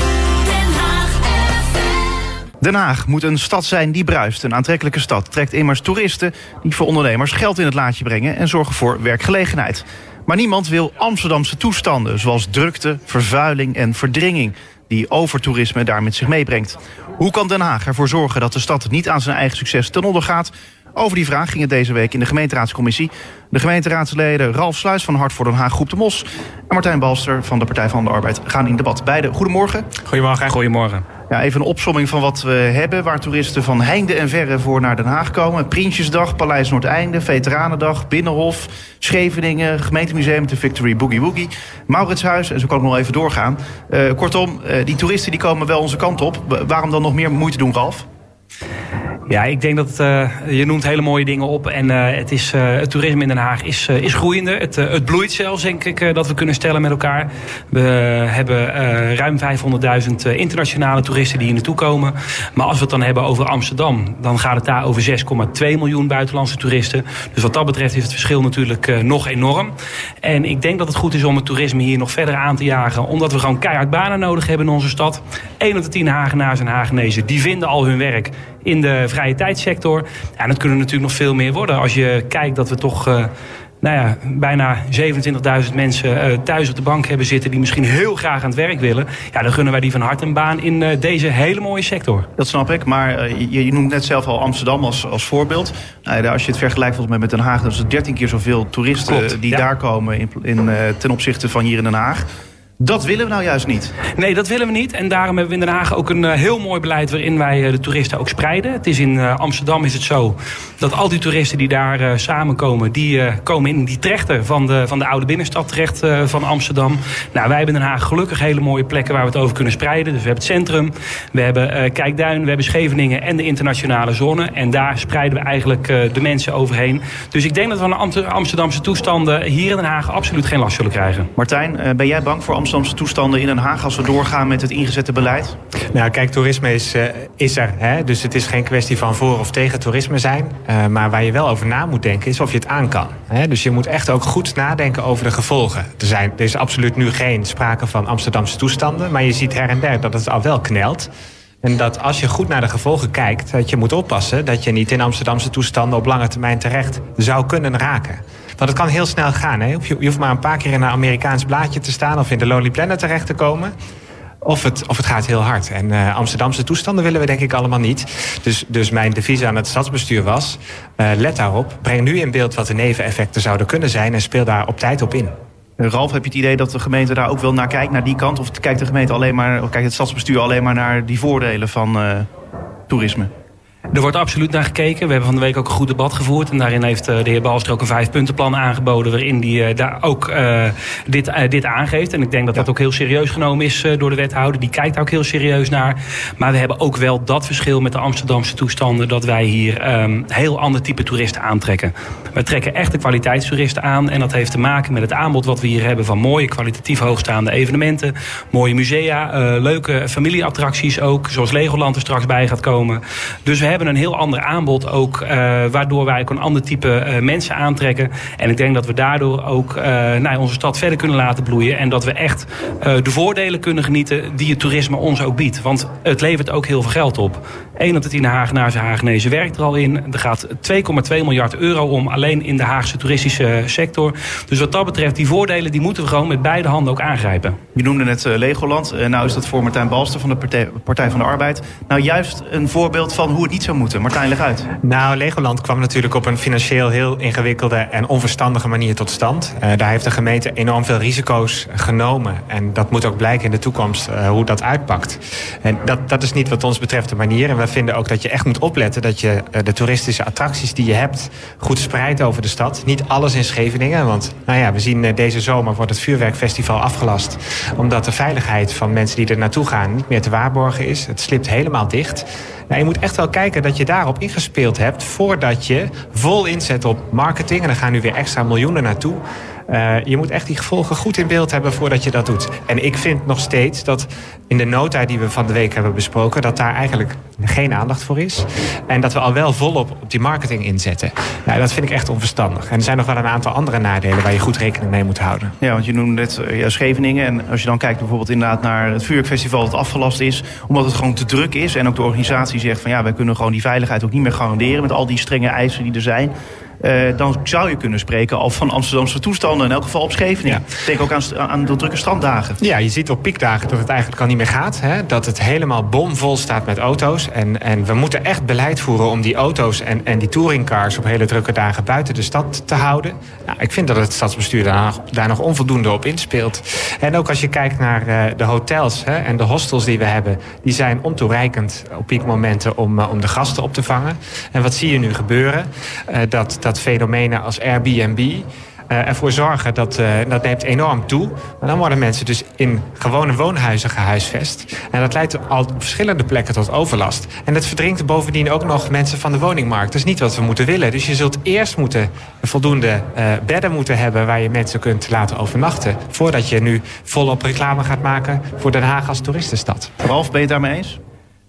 Den Haag moet een stad zijn die bruist. Een aantrekkelijke stad trekt immers toeristen die voor ondernemers geld in het laadje brengen en zorgen voor werkgelegenheid. Maar niemand wil Amsterdamse toestanden, zoals drukte, vervuiling en verdringing, die overtoerisme daar met zich meebrengt. Hoe kan Den Haag ervoor zorgen dat de stad niet aan zijn eigen succes ten onder gaat? Over die vraag ging het deze week in de gemeenteraadscommissie. De gemeenteraadsleden Ralf Sluis van Hart voor Den Haag Groep de Mos... en Martijn Balster van de Partij van de Arbeid gaan in debat. Beide, goedemorgen. Goedemorgen. Goedemorgen. Ja, even een opsomming van wat we hebben... waar toeristen van heinde en verre voor naar Den Haag komen. Prinsjesdag, Paleis Noordeinde, Veteranendag, Binnenhof... Scheveningen, gemeentemuseum, de Victory Boogie Woogie... Mauritshuis, en zo kan ik nog even doorgaan. Uh, kortom, uh, die toeristen die komen wel onze kant op. Waarom dan nog meer moeite doen, Ralf? Ja, ik denk dat uh, je noemt hele mooie dingen op. En uh, het, is, uh, het toerisme in Den Haag is, is groeiende. Het, het bloeit zelfs, denk ik, dat we kunnen stellen met elkaar. We hebben ruim 500.000 internationale toeristen die hier naartoe komen. Maar als we het dan hebben over Amsterdam, dan gaat het daar over 6,2 miljoen buitenlandse toeristen. Dus wat dat betreft is het verschil natuurlijk nog enorm. En ik denk dat het goed is om het toerisme hier nog verder aan te jagen. Omdat we gewoon keihard banen nodig hebben in onze stad. 1 op de 10 Hagenaars en Hagenezen, die vinden al hun werk in de vrije tijdssector. Ja, dat kunnen natuurlijk nog veel meer worden. Als je kijkt dat we toch... Uh, nou ja, bijna 27.000 mensen uh, thuis op de bank hebben zitten... die misschien heel graag aan het werk willen. Ja, dan gunnen wij die van harte een baan in uh, deze hele mooie sector. Dat snap ik, maar je, je, noemt net zelf al Amsterdam als, als voorbeeld. Nou, als je het vergelijkt volgens mij met Den Haag... dan is het 13 keer zoveel toeristen Klopt, die ja. daar komen in, in, ten opzichte van hier in Den Haag. Dat willen we nou juist niet. Nee, dat willen we niet. En daarom hebben we in Den Haag ook een uh, heel mooi beleid... waarin wij uh, de toeristen ook spreiden. Het is in uh, Amsterdam is het zo dat al die toeristen die daar samenkomen... die komen in die trechter van de, van de oude binnenstad terecht van Amsterdam. Nou, wij hebben in Den Haag gelukkig hele mooie plekken... waar we het over kunnen spreiden. Dus we hebben het centrum, we hebben Kijkduin, we hebben Scheveningen... en de internationale zone. En daar spreiden we eigenlijk de mensen overheen. Dus ik denk dat we aan de Amsterdamse toestanden... hier in Den Haag absoluut geen last zullen krijgen. Martijn, ben jij bang voor Amsterdam? Amsterdamse toestanden in Den Haag als we doorgaan met het ingezette beleid? Nou, kijk, toerisme is, uh, is er. Hè? Dus het is geen kwestie van voor of tegen toerisme zijn. Uh, maar waar je wel over na moet denken is of je het aan kan. Hè? Dus je moet echt ook goed nadenken over de gevolgen. Er, zijn, er is absoluut nu geen sprake van Amsterdamse toestanden. Maar je ziet her en der dat het al wel knelt. En dat als je goed naar de gevolgen kijkt, dat je moet oppassen dat je niet in Amsterdamse toestanden op lange termijn terecht zou kunnen raken. Want het kan heel snel gaan. Hè? Je, hoeft maar een paar keer in een Amerikaans blaadje te staan of in de Lonely Planet terecht te komen. Of het, of het gaat heel hard. En uh, Amsterdamse toestanden willen we denk ik allemaal niet. Dus, dus mijn devies aan het stadsbestuur was... Uh, let daarop, breng nu in beeld wat de neveneffecten zouden kunnen zijn... en speel daar op tijd op in. Ralf, heb je het idee dat de gemeente daar ook wel naar kijkt, naar die kant? Of kijkt de gemeente alleen maar, of kijkt het stadsbestuur alleen maar naar die voordelen van toerisme? Er wordt absoluut naar gekeken. We hebben van de week ook een goed debat gevoerd. En daarin heeft eh, de heer Balster ook een vijfpuntenplan aangeboden... waarin hij uh, daar ook uh, dit, uh, dit aangeeft. En ik denk dat dat ook heel serieus genomen is door de wethouder. Die kijkt daar ook heel serieus naar. Maar we hebben ook wel dat verschil met de Amsterdamse toestanden... dat wij hier um, heel ander type toeristen aantrekken. We trekken echte kwaliteitstoeristen aan. En dat heeft te maken met het aanbod wat we hier hebben... van mooie, kwalitatief hoogstaande evenementen. Mooie musea, leuke familieattracties ook. Zoals Legoland er straks bij gaat komen. Dus we hebben een heel ander aanbod ook, waardoor wij ook een ander type mensen aantrekken. En ik denk dat we daardoor ook nou, onze stad verder kunnen laten bloeien. En dat we echt de voordelen kunnen genieten die het toerisme ons ook biedt. Want het levert ook heel veel geld op. 1 op de 10 Hagenaars en Hagenezen werkt er al in. Er gaat 2,2 miljard euro om alleen in de Haagse toeristische sector. Dus wat dat betreft, die voordelen die moeten we gewoon met beide handen ook aangrijpen. Je noemde net Legoland. Nou is dat voor Martijn Balster van de Partij, Partij, van de Arbeid. Nou juist een voorbeeld van hoe het niet zou moeten. Martijn, leg uit. Nou, Legoland kwam natuurlijk op een financieel heel ingewikkelde en onverstandige manier tot stand. Uh, daar heeft de gemeente enorm veel risico's genomen. En dat moet ook blijken in de toekomst hoe dat uitpakt. En dat, dat is niet wat ons betreft de manier. En we vinden ook dat je echt moet opletten dat je de toeristische attracties die je hebt goed spreidt over de stad. Niet alles in Scheveningen, want nou ja, we zien deze zomer wordt het vuurwerkfestival afgelast omdat de veiligheid van mensen die er naartoe gaan niet meer te waarborgen is. Het slipt helemaal dicht. Nou, je moet echt wel kijken dat je daarop ingespeeld hebt voordat je vol inzet op marketing. En er gaan nu weer extra miljoenen naartoe. Uh, je moet echt die gevolgen goed in beeld hebben voordat je dat doet. En ik vind nog steeds dat in de nota die we van de week hebben besproken... dat daar eigenlijk geen aandacht voor is. En dat we al wel volop op die marketing inzetten. Nou, dat vind ik echt onverstandig. En er zijn nog wel een aantal andere nadelen... waar je goed rekening mee moet houden. Ja, want je noemde net ja, Scheveningen. En als je dan kijkt bijvoorbeeld inderdaad naar het vuurwerkfestival... dat afgelast is, omdat het gewoon te druk is. En ook de organisatie zegt van ja, wij kunnen gewoon die veiligheid ook niet meer garanderen... met al die strenge eisen die er zijn... Uh, dan zou je kunnen spreken al van Amsterdamse toestanden. In elk geval op Scheveningen. Ja. Denk ook aan, aan de drukke stranddagen. Ja, je ziet op piekdagen dat het eigenlijk al niet meer gaat. Hè? Dat het helemaal bomvol staat met auto's. En, en we moeten echt beleid voeren om die auto's en, en die touringcars... op hele drukke dagen buiten de stad te houden. Nou, ik vind dat het stadsbestuur daar, daar nog onvoldoende op inspeelt. En ook als je kijkt naar uh, de hotels hè, en de hostels die we hebben... die zijn ontoereikend op piekmomenten om, uh, om de gasten op te vangen. En wat zie je nu gebeuren? dat, dat fenomenen als Airbnb uh, ervoor zorgen dat uh, dat neemt enorm toe. Maar dan worden mensen dus in gewone woonhuizen gehuisvest. En dat leidt al op verschillende plekken tot overlast. En dat verdringt bovendien ook nog mensen van de woningmarkt. Dat is niet wat we moeten willen. Dus je zult eerst moeten voldoende uh, bedden moeten hebben... waar je mensen kunt laten overnachten... voordat je nu volop reclame gaat maken voor Den Haag als toeristenstad. Ralf, ben je daarmee eens?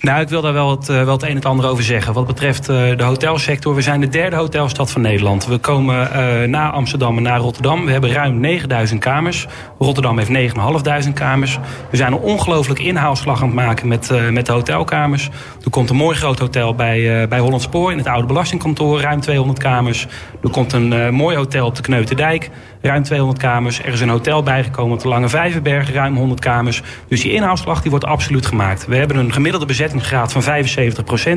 Nou, ik wil daar wel het, wel het een en het ander over zeggen. Wat betreft uh, de hotelsector, we zijn de derde hotelstad van Nederland. We komen uh, na Amsterdam en na Rotterdam. We hebben ruim 9000 kamers. Rotterdam heeft 9.500 kamers. We zijn een ongelooflijk inhaalslag aan het maken met, met de hotelkamers. Er komt een mooi groot hotel bij, bij Holland Spoor in het oude belastingkantoor, ruim 200 kamers. Er komt een mooi hotel op de Kneuterdijk ruim 200 kamers. Er is een hotel bijgekomen op de Lange Vijverberg, ruim 100 kamers. Dus die inhaalslag die wordt absoluut gemaakt. We hebben een gemiddelde bezettingsgraad van 75%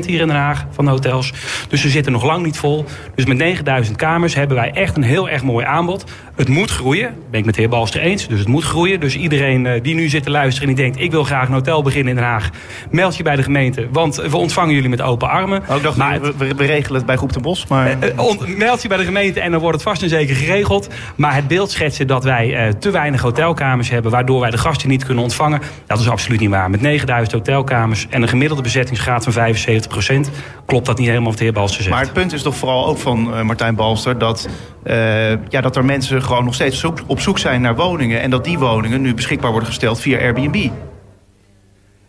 hier in Den Haag van de hotels. Dus we zitten nog lang niet vol. Dus met 9000 kamers hebben wij echt een heel erg mooi aanbod. Het moet groeien, ben ik met de heer Balster eens. Dus het moet groeien. Dus iedereen uh, die nu zit te luisteren en die denkt... ik wil graag een hotel beginnen in Den Haag... meld je bij de gemeente, want we ontvangen jullie met open armen. Ook dacht, maar we, we, regelen het bij Groep de Bos. Maar... Uh, uh, meld je bij de gemeente en dan wordt het vast en zeker geregeld. Maar het beeld schetsen dat wij te weinig hotelkamers hebben... waardoor wij de gasten niet kunnen ontvangen... dat is absoluut niet waar. Met 9000 hotelkamers en een gemiddelde bezettingsgraad van 75% klopt dat niet helemaal wat de heer Balster zegt. Maar het punt is toch vooral ook van Martijn Balster... dat, ja, dat er mensen gewoon nog steeds op zoek zijn naar woningen. En dat die woningen nu beschikbaar worden gesteld via Airbnb.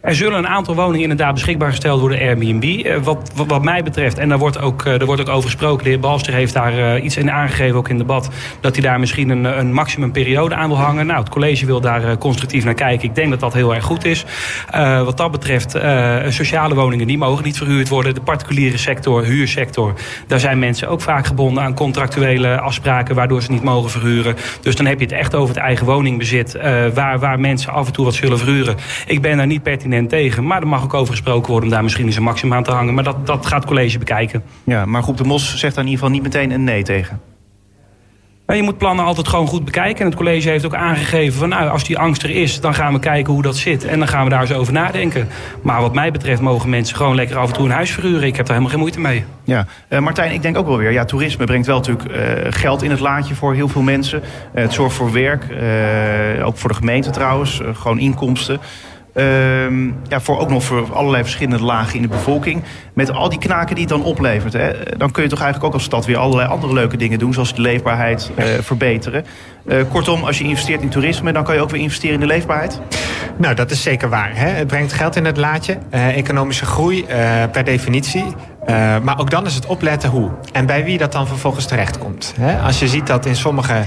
Er zullen een aantal woningen inderdaad beschikbaar gesteld worden Airbnb. Eh, wat, wat, mij betreft, en daar wordt ook, daar wordt ook over gesproken... de heer Balster heeft daar uh, iets in aangegeven, ook in debat... dat hij daar misschien een, een maximumperiode aan wil hangen. Nou, het college wil daar constructief naar kijken. Ik denk dat dat heel erg goed is. Wat dat betreft, sociale woningen, die mogen niet verhuurd worden. De particuliere sector, huursector... daar zijn mensen ook vaak gebonden aan contractuele afspraken... waardoor ze niet mogen verhuren. Dus dan heb je het echt over het eigen woningbezit... waar, waar mensen af en toe wat zullen verhuren. Ik ben daar niet pertinent tegen. Maar er mag ook over gesproken worden om daar misschien eens een maximum aan te hangen. Maar dat, dat gaat het college bekijken. Ja, maar Groep de Mos zegt daar in ieder geval niet meteen een nee tegen. Je moet plannen altijd gewoon goed bekijken. En het college heeft ook aangegeven van nou, als die angst er is, dan gaan we kijken hoe dat zit. En dan gaan we daar eens over nadenken. Maar wat mij betreft mogen mensen gewoon lekker af en toe een huis verhuren. Ik heb daar helemaal geen moeite mee. Ja, uh, Martijn, ik denk ook wel weer. Ja, toerisme brengt wel natuurlijk uh, geld in het laadje voor heel veel mensen. Uh, het zorgt voor werk, ook voor de gemeente trouwens, gewoon inkomsten. Um, ja, voor ook nog voor allerlei verschillende lagen in de bevolking. Met al die knaken die het dan oplevert. Hè, dan kun je toch eigenlijk ook als stad weer allerlei andere leuke dingen doen. Zoals de leefbaarheid uh, verbeteren. Uh, kortom, als je investeert in toerisme, dan kan je ook weer investeren in de leefbaarheid? Nou, dat is zeker waar. Hè? Het brengt geld in het laadje. Uh, economische groei uh, per definitie. Maar ook dan is het opletten hoe. En bij wie dat dan vervolgens terechtkomt. Hè? Als je ziet dat in sommige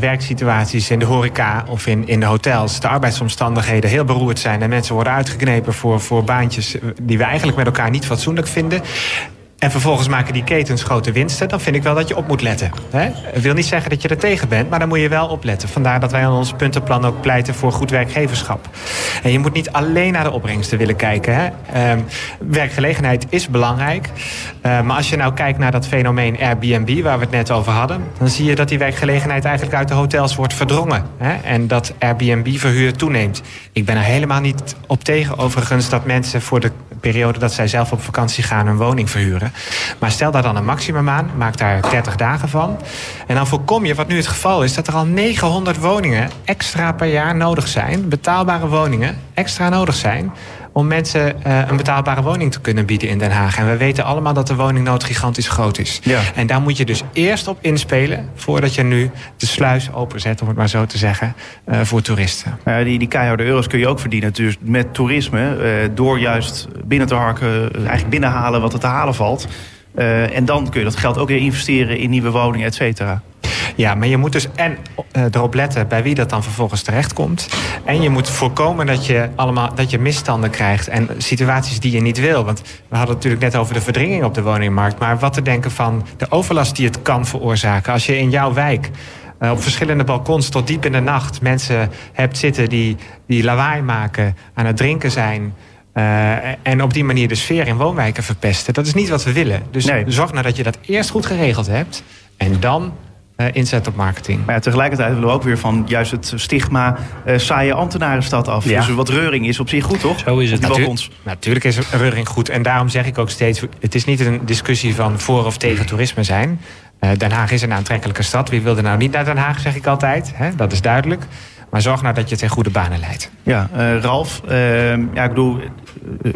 werksituaties in de horeca of in, in de hotels... de arbeidsomstandigheden heel beroerd zijn... en mensen worden uitgeknepen voor, voor baantjes die we eigenlijk met elkaar niet fatsoenlijk vinden en vervolgens maken die ketens grote winsten... dan vind ik wel dat je op moet letten. Hè? Wil niet zeggen dat je er tegen bent, maar dan moet je wel opletten. Vandaar dat wij aan ons puntenplan ook pleiten voor goed werkgeverschap. En je moet niet alleen naar de opbrengsten willen kijken. Hè? Uh, werkgelegenheid is belangrijk. Uh, maar als je nou kijkt naar dat fenomeen Airbnb... waar we het net over hadden... dan zie je dat die werkgelegenheid eigenlijk uit de hotels wordt verdrongen. Hè? En dat Airbnb-verhuur toeneemt. Ik ben er helemaal niet op tegen overigens dat mensen voor de periode dat zij zelf op vakantie gaan een woning verhuren. Maar stel daar dan een maximum aan, maak daar 30 dagen van. En dan voorkom je, wat nu het geval is, dat er al 900 woningen extra per jaar nodig zijn. Betaalbare woningen extra nodig zijn om mensen uh, een betaalbare woning te kunnen bieden in Den Haag. En we weten allemaal dat de woningnood gigantisch groot is. Ja. En daar moet je dus eerst op inspelen... voordat je nu de sluis openzet, om het maar zo te zeggen, uh, voor toeristen. Ja, die, die keiharde euro's kun je ook verdienen dus met toerisme... Uh, door juist binnen te harken, eigenlijk binnenhalen wat er te halen valt... En dan kun je dat geld ook weer investeren in nieuwe woningen, et cetera. Ja, maar je moet dus en uh, erop letten bij wie dat dan vervolgens terechtkomt. En je moet voorkomen dat je, allemaal, dat je misstanden krijgt en situaties die je niet wil. Want we hadden het natuurlijk net over de verdringing op de woningmarkt. Maar wat te denken van de overlast die het kan veroorzaken. Als je in jouw wijk uh, op verschillende balkons tot diep in de nacht mensen hebt zitten die, die lawaai maken, aan het drinken zijn. Uh, en op die manier de sfeer in woonwijken verpesten. Dat is niet wat we willen. Dus nee. zorg nou dat je dat eerst goed geregeld hebt. En dan inzet op marketing. Maar ja, tegelijkertijd willen we ook weer van juist het stigma uh, saaie ambtenarenstad af. Ja. Dus wat reuring is op zich goed, toch? Zo is het. Die Natu balkons. natuurlijk is reuring goed. En daarom zeg ik ook steeds... het is niet een discussie van voor of tegen toerisme zijn. Uh, Den Haag is een aantrekkelijke stad. Wie wil er nou niet naar Den Haag, zeg ik altijd. Hè? Dat is duidelijk. Maar zorg nou dat je het in goede banen leidt. Ja, uh, Ralf, uh, ja, ik bedoel,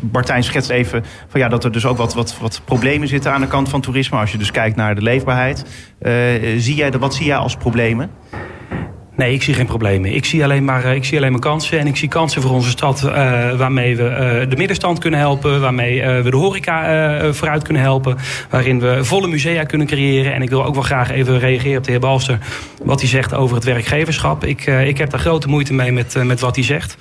Bartijn schetst even van, ja, dat er dus ook wat, wat, wat problemen zitten aan de kant van toerisme. Als je dus kijkt naar de leefbaarheid. Zie jij, wat zie jij als problemen? Nee, ik zie geen problemen. Ik zie alleen maar, ik zie alleen maar kansen. En ik zie kansen voor onze stad uh, waarmee we uh, de middenstand kunnen helpen. Waarmee we de horeca vooruit kunnen helpen. Waarin we volle musea kunnen creëren. En ik wil ook wel graag even reageren op de heer Balster. Wat hij zegt over het werkgeverschap. Ik, ik heb daar grote moeite mee met, met wat hij zegt.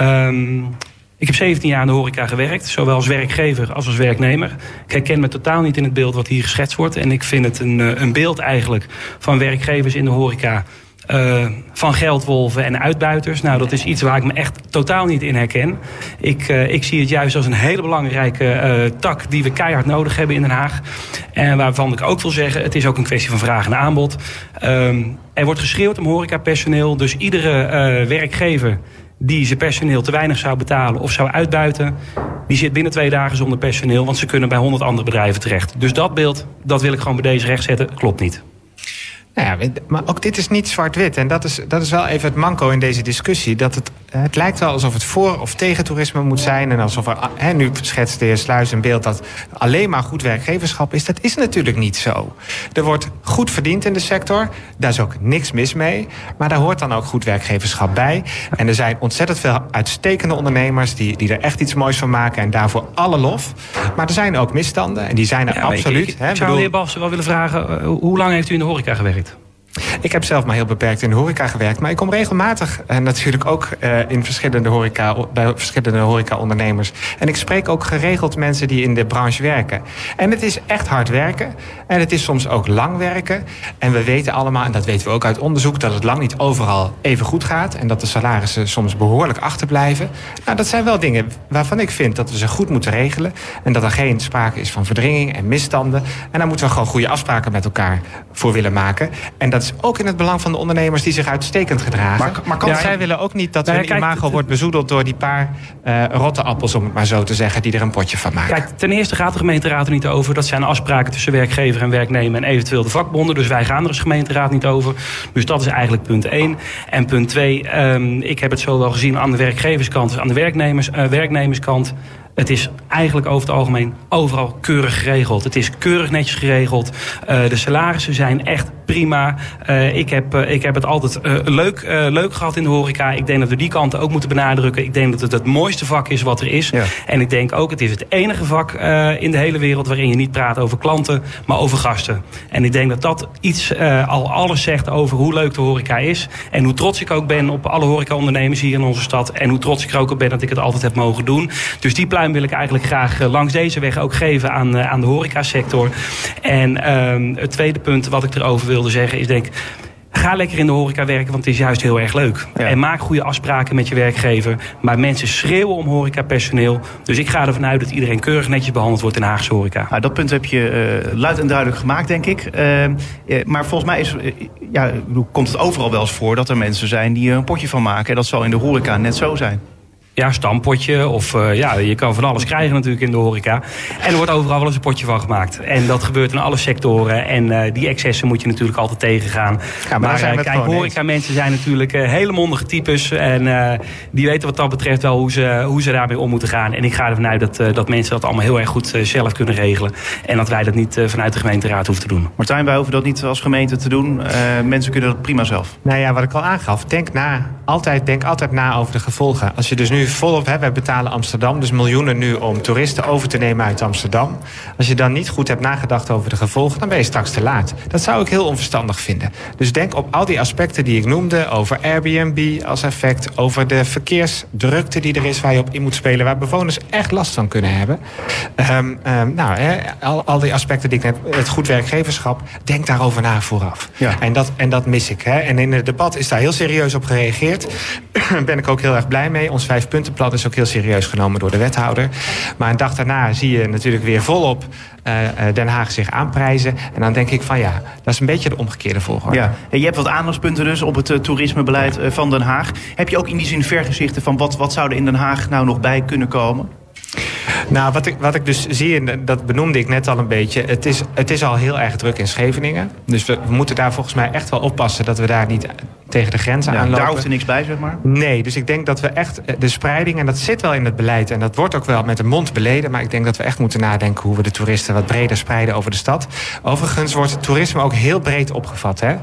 Um, ik heb 17 jaar in de horeca gewerkt, zowel als werkgever als als werknemer. Ik herken me totaal niet in het beeld wat hier geschetst wordt. En ik vind het een, een beeld eigenlijk van werkgevers in de horeca... Uh, van geldwolven en uitbuiters. Nou, dat is iets waar ik me echt totaal niet in herken. Ik, uh, ik zie het juist als een hele belangrijke uh, tak die we keihard nodig hebben in Den Haag. En waarvan ik ook wil zeggen, het is ook een kwestie van vraag en aanbod. Um, er wordt geschreeuwd om horecapersoneel, dus iedere werkgever die zijn personeel te weinig zou betalen of zou uitbuiten... die zit binnen twee dagen zonder personeel... want ze kunnen bij honderd andere bedrijven terecht. Dus dat beeld, dat wil ik gewoon bij deze recht zetten, klopt niet. Nou ja, maar ook dit is niet zwart-wit. En dat is, dat is wel even het manco in deze discussie. Dat het, het lijkt wel alsof het voor of tegen toerisme moet zijn. En alsof er, hè, nu schetst de heer Sluis een beeld dat alleen maar goed werkgeverschap is. Dat is natuurlijk niet zo. Er wordt goed verdiend in de sector. Daar is ook niks mis mee. Maar daar hoort dan ook goed werkgeverschap bij. En er zijn ontzettend veel uitstekende ondernemers... die, die er echt iets moois van maken. En daarvoor alle lof. Maar er zijn ook misstanden. En die zijn er ja, absoluut. Ik, ik, ik zou de heer wel willen vragen... Uh, hoe lang heeft u in de horeca gewerkt? Ik heb zelf maar heel beperkt in de horeca gewerkt. Maar ik kom regelmatig en natuurlijk ook uh, in verschillende horeca, bij verschillende horeca-ondernemers. En ik spreek ook geregeld mensen die in de branche werken. En het is echt hard werken. En het is soms ook lang werken. En we weten allemaal, en dat weten we ook uit onderzoek, dat het lang niet overal even goed gaat. En dat de salarissen soms behoorlijk achterblijven. Nou, dat zijn wel dingen waarvan ik vind dat we ze goed moeten regelen. En dat er geen sprake is van verdringing en misstanden. En daar moeten we gewoon goede afspraken met elkaar voor willen maken. En dat is ook in het belang van de ondernemers die zich uitstekend gedragen. Maar, maar kan ja, zij willen ook niet dat hun kijk, imago het- wordt bezoedeld door die paar uh, rotte appels, om het maar zo te zeggen, die er een potje van maken. Kijk, ten eerste gaat de gemeenteraad er niet over. Dat zijn afspraken tussen werkgever en werknemer en eventueel de vakbonden. Dus wij gaan er als gemeenteraad niet over. Dus dat is eigenlijk punt 1. En punt 2, um, ik heb het zo wel gezien aan de werkgeverskant als aan de werknemers, uh, werknemerskant. Het is eigenlijk over het algemeen overal keurig geregeld. Het is keurig netjes geregeld. Uh, de salarissen zijn echt prima. Uh, ik, heb, uh, ik heb het altijd uh, leuk, leuk gehad in de horeca. Ik denk dat we die kanten ook moeten benadrukken. Ik denk dat het het mooiste vak is wat er is. Ja. En ik denk ook, het is het enige vak in de hele wereld waarin je niet praat over klanten, maar over gasten. En ik denk dat dat iets al alles zegt over hoe leuk de horeca is. En hoe trots ik ook ben op alle horecaondernemers hier in onze stad. En hoe trots ik er ook op ben dat ik het altijd heb mogen doen. Dus die pluim wil ik eigenlijk graag langs deze weg ook geven aan, aan de horecasector. En ehm, het tweede punt wat ik erover wilde zeggen is denk Ga lekker in de horeca werken, want het is juist heel erg leuk. En maak goede afspraken met je werkgever. Maar mensen schreeuwen om horecapersoneel. Dus ik ga ervan uit dat iedereen keurig netjes behandeld wordt in de Haagse horeca. Nou, dat punt heb je uh, luid en duidelijk gemaakt, denk ik. Uh, maar volgens mij is, ja, komt het overal wel eens voor dat er mensen zijn die er een potje van maken. En dat zal in de horeca net zo zijn ja, stampotje. Of uh, ja, je kan van alles krijgen natuurlijk in de horeca. En er wordt overal wel eens een potje van gemaakt. En dat gebeurt in alle sectoren. En uh, die excessen moet je natuurlijk altijd tegengaan. Ja, maar, maar uh, kijk, horeca mensen zijn natuurlijk hele mondige types. En die weten wat dat betreft wel hoe ze, hoe ze daarmee om moeten gaan. En ik ga ervan uit dat, dat mensen dat allemaal heel erg goed zelf kunnen regelen. En dat wij dat niet vanuit de gemeenteraad hoeven te doen. Martijn, wij hoeven dat niet als gemeente te doen. mensen kunnen dat prima zelf. Nou ja, wat ik al aangaf. Denk na. Altijd, denk altijd na over de gevolgen. Als je dus nu volop, hè, wij betalen Amsterdam, dus miljoenen nu om toeristen over te nemen uit Amsterdam. Als je dan niet goed hebt nagedacht over de gevolgen, dan ben je straks te laat. Dat zou ik heel onverstandig vinden. Dus denk op al die aspecten die ik noemde, over Airbnb als effect, over de verkeersdrukte die er is waar je op in moet spelen, waar bewoners echt last van kunnen hebben. Um, um, nou, hè, al, al die aspecten die ik net, het goed werkgeverschap, denk daarover na vooraf. Ja. En, dat, en dat mis ik. Hè. En in het debat is daar heel serieus op gereageerd. ben ik ook heel erg blij mee. Ons vijf puntenplan is ook heel serieus genomen door de wethouder. Maar een dag daarna zie je natuurlijk weer volop uh, Den Haag zich aanprijzen. En dan denk ik van ja, dat is een beetje de omgekeerde volgorde. Ja. En je hebt wat aandachtspunten dus op het uh, toerismebeleid van Den Haag. Heb je ook in die zin vergezichten van wat, wat zou er in Den Haag nou nog bij kunnen komen? Nou, wat ik, wat ik dus zie, en dat benoemde ik net al een beetje... Het is, het is al heel erg druk in Scheveningen. Dus we, we moeten daar volgens mij echt wel oppassen... dat we daar niet tegen de grenzen ja, aanlopen. Daar hoeft er niks bij, zeg maar? Nee, dus ik denk dat we echt eh, de spreiding... en dat zit wel in het beleid en dat wordt ook wel met de mond beleden... maar ik denk dat we echt moeten nadenken... hoe we de toeristen wat breder spreiden over de stad. Overigens wordt toerisme ook heel breed opgevat, hè?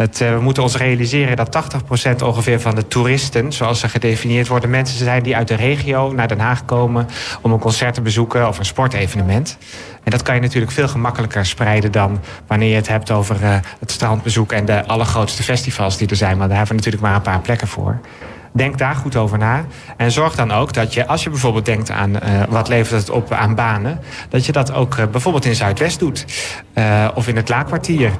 Het, uh, we moeten ons realiseren dat 80% ongeveer van de toeristen, zoals ze gedefinieerd worden, mensen zijn die uit de regio naar Den Haag komen om een concert te bezoeken of een sportevenement. En dat kan je natuurlijk veel gemakkelijker spreiden dan wanneer je het hebt over uh, het strandbezoek en de allergrootste festivals die er zijn. Maar daar hebben we natuurlijk maar een paar plekken voor. Denk daar goed over na. En zorg dan ook dat je, als je bijvoorbeeld denkt aan uh, wat levert het op aan banen, dat je dat ook bijvoorbeeld in Zuidwest doet. Of in het Laakkwartier.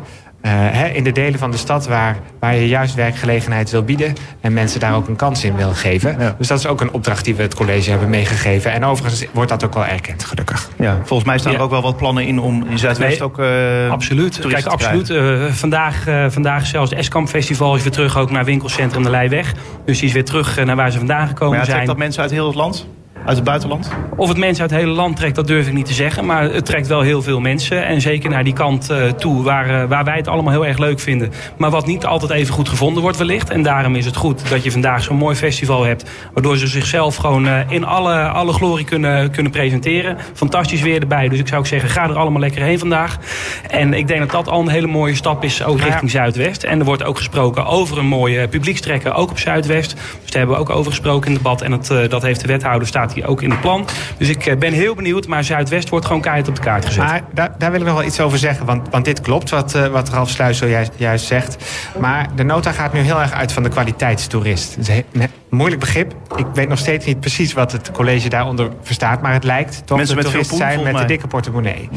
Uh, in de delen van de stad waar, waar je juist werkgelegenheid wil bieden... en mensen daar ook een kans in wil geven. Ja. Dus dat is ook een opdracht die we het college hebben meegegeven. En overigens wordt dat ook wel erkend, gelukkig. Ja, volgens mij staan er ook wel wat plannen in om in Zuidwest nee, ook uh, Absoluut. Kijk, absoluut. Uh, vandaag, vandaag zelfs de Eskamp Festival is weer terug ook naar winkelcentrum De Leijweg. Dus die is weer terug naar waar ze vandaan gekomen maar ja, zijn. dat mensen uit heel het land? Uit het buitenland? Of het mensen uit het hele land trekt, dat durf ik niet te zeggen. Maar het trekt wel heel veel mensen. En zeker naar die kant uh, toe, waar, uh, waar wij het allemaal heel erg leuk vinden. Maar wat niet altijd even goed gevonden wordt wellicht. En daarom is het goed dat je vandaag zo'n mooi festival hebt. Waardoor ze zichzelf gewoon uh, in alle, alle glorie kunnen, kunnen presenteren. Fantastisch weer erbij. Dus ik zou ook zeggen, ga er allemaal lekker heen vandaag. En ik denk dat dat al een hele mooie stap is, ook richting. Zuidwest. En er wordt ook gesproken over een mooie publiekstrekker, ook op Zuidwest. Dus daar hebben we ook over gesproken in het debat. En dat, dat heeft de wethouder, staat hier ook in het plan. Dus ik eh, ben heel benieuwd. Maar Zuidwest wordt gewoon keihard op de kaart gezet. Maar daar, daar wil ik nog wel iets over zeggen. Want, want dit klopt wat, uh, wat Ralf Sluis zojuist juist zegt. Maar de nota gaat nu heel erg uit van de kwaliteitstoerist. Moeilijk begrip. Ik weet nog steeds niet precies wat het college daaronder verstaat. Maar het lijkt toch Mensen de met toerist zijn met de dikke portemonnee.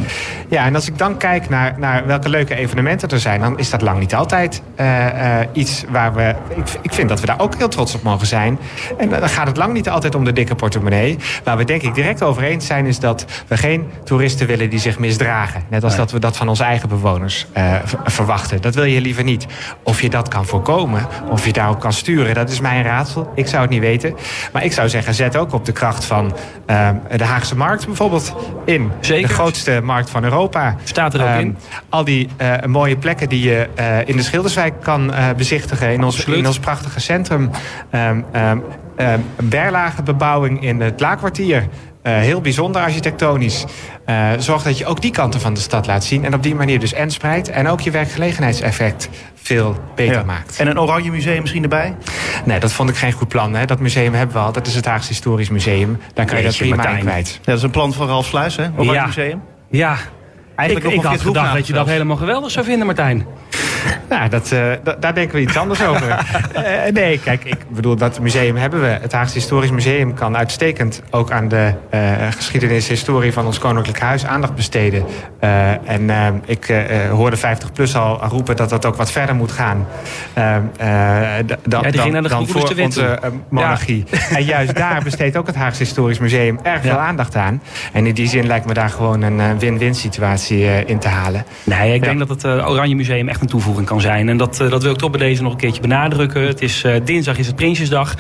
Ja, en als ik dan kijk naar, naar welke leuke evenementen er zijn... dan is dat lang niet altijd uh, uh, iets waar we... Ik, ik vind dat we daar ook heel trots op mogen zijn. En dan gaat het lang niet altijd om de dikke portemonnee. Waar we denk ik direct over eens zijn... is dat we geen toeristen willen die zich misdragen. Net als nee. dat we dat van onze eigen bewoners uh, verwachten. Dat wil je liever niet. Of je dat kan voorkomen, of je daarop kan sturen... dat is mijn raadsel. Ik zou het niet weten. Maar ik zou zeggen, zet ook op de kracht van uh, de Haagse markt bijvoorbeeld in. Zeker. De grootste markt van Europa. Staat er ook uh, in. Al die uh, mooie plekken die je uh, in de Schilderswijk kan bezichtigen. In ons, in ons prachtige centrum. Um, um, berlage bebouwing in het Laakkwartier. Eh, heel bijzonder architectonisch. Uh, zorg dat je ook die kanten van de stad laat zien. En op die manier dus en spreidt. En ook je werkgelegenheidseffect veel beter maakt. En een oranje museum misschien erbij? Nee, dat vond ik geen goed plan. Hè. Dat museum hebben we al. Dat is het Haagse Historisch Museum. Daar kan je dat prima in kwijt. Ja, dat is een plan van Ralf Sluis, hè? Oranje ja. museum? Ja. Eigenlijk ik, ik had gedacht dat je dat helemaal geweldig zou vinden, Martijn. Nou, dat, uh, daar denken we iets anders over. uh, nee, kijk, ik bedoel, dat museum hebben we. Het Haagse Historisch Museum kan uitstekend ook aan de uh, geschiedenis, historie van ons Koninklijk Huis aandacht besteden. en ik hoorde 50PLUS al roepen dat dat ook wat verder moet gaan. ja, dan, dan, dan voor onze monarchie. Ja. En juist daar besteedt ook het Haagse Historisch Museum erg ja. veel aandacht aan. En in die zin lijkt me daar gewoon een win-win situatie in te halen. Nee, ik denk dat het Oranje Museum echt een toevoeging kan zijn. En dat, dat wil ik toch bij deze nog een keertje benadrukken. Het is, uh, dinsdag is het Prinsjesdag.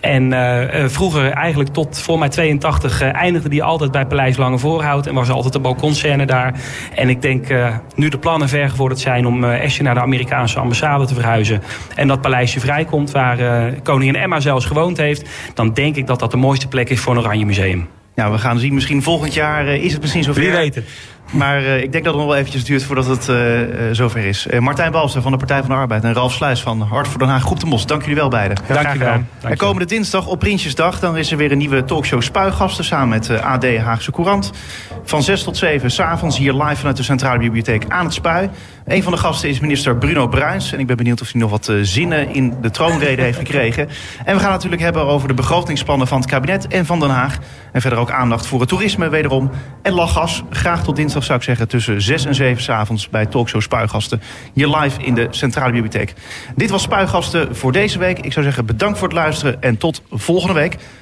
En uh, vroeger, eigenlijk tot voor mij 82, uh, eindigde die altijd bij Paleis Lange Voorhout. En was er altijd een balkonscène daar. En ik denk, nu de plannen vergevorderd zijn om Esje naar de Amerikaanse ambassade te verhuizen. En dat paleisje vrijkomt, waar koningin Emma zelfs gewoond heeft. Dan denk ik dat dat de mooiste plek is voor een Oranje Museum. Ja, we gaan zien. Misschien volgend jaar is het misschien zover. Wie weet het. Maar uh, ik denk dat het nog wel eventjes duurt voordat het uh, uh, zover is. Martijn Balster van de Partij van de Arbeid en Ralf Sluis van Hart voor Den Haag Groep de Mos. Dank jullie wel beiden. Ja, Dank je wel. En komende dinsdag op Prinsjesdag dan is er weer een nieuwe talkshow Spuigasten samen met AD Haagse Courant. Van 6 tot 7 s'avonds hier live vanuit de Centrale Bibliotheek aan het Spui. Een van de gasten is minister Bruno Bruins. En ik ben benieuwd of hij nog wat zinnen in de troonrede heeft gekregen. En we gaan natuurlijk hebben over de begrotingsplannen van het kabinet en van Den Haag. En verder ook aandacht voor het toerisme wederom. En lachgas. Graag tot dinsdag zou ik zeggen tussen 6 en 7 s avonds bij Talkshow Spuigasten. Hier live in de Centrale Bibliotheek. Dit was Spuigasten voor deze week. Ik zou zeggen bedankt voor het luisteren en tot volgende week.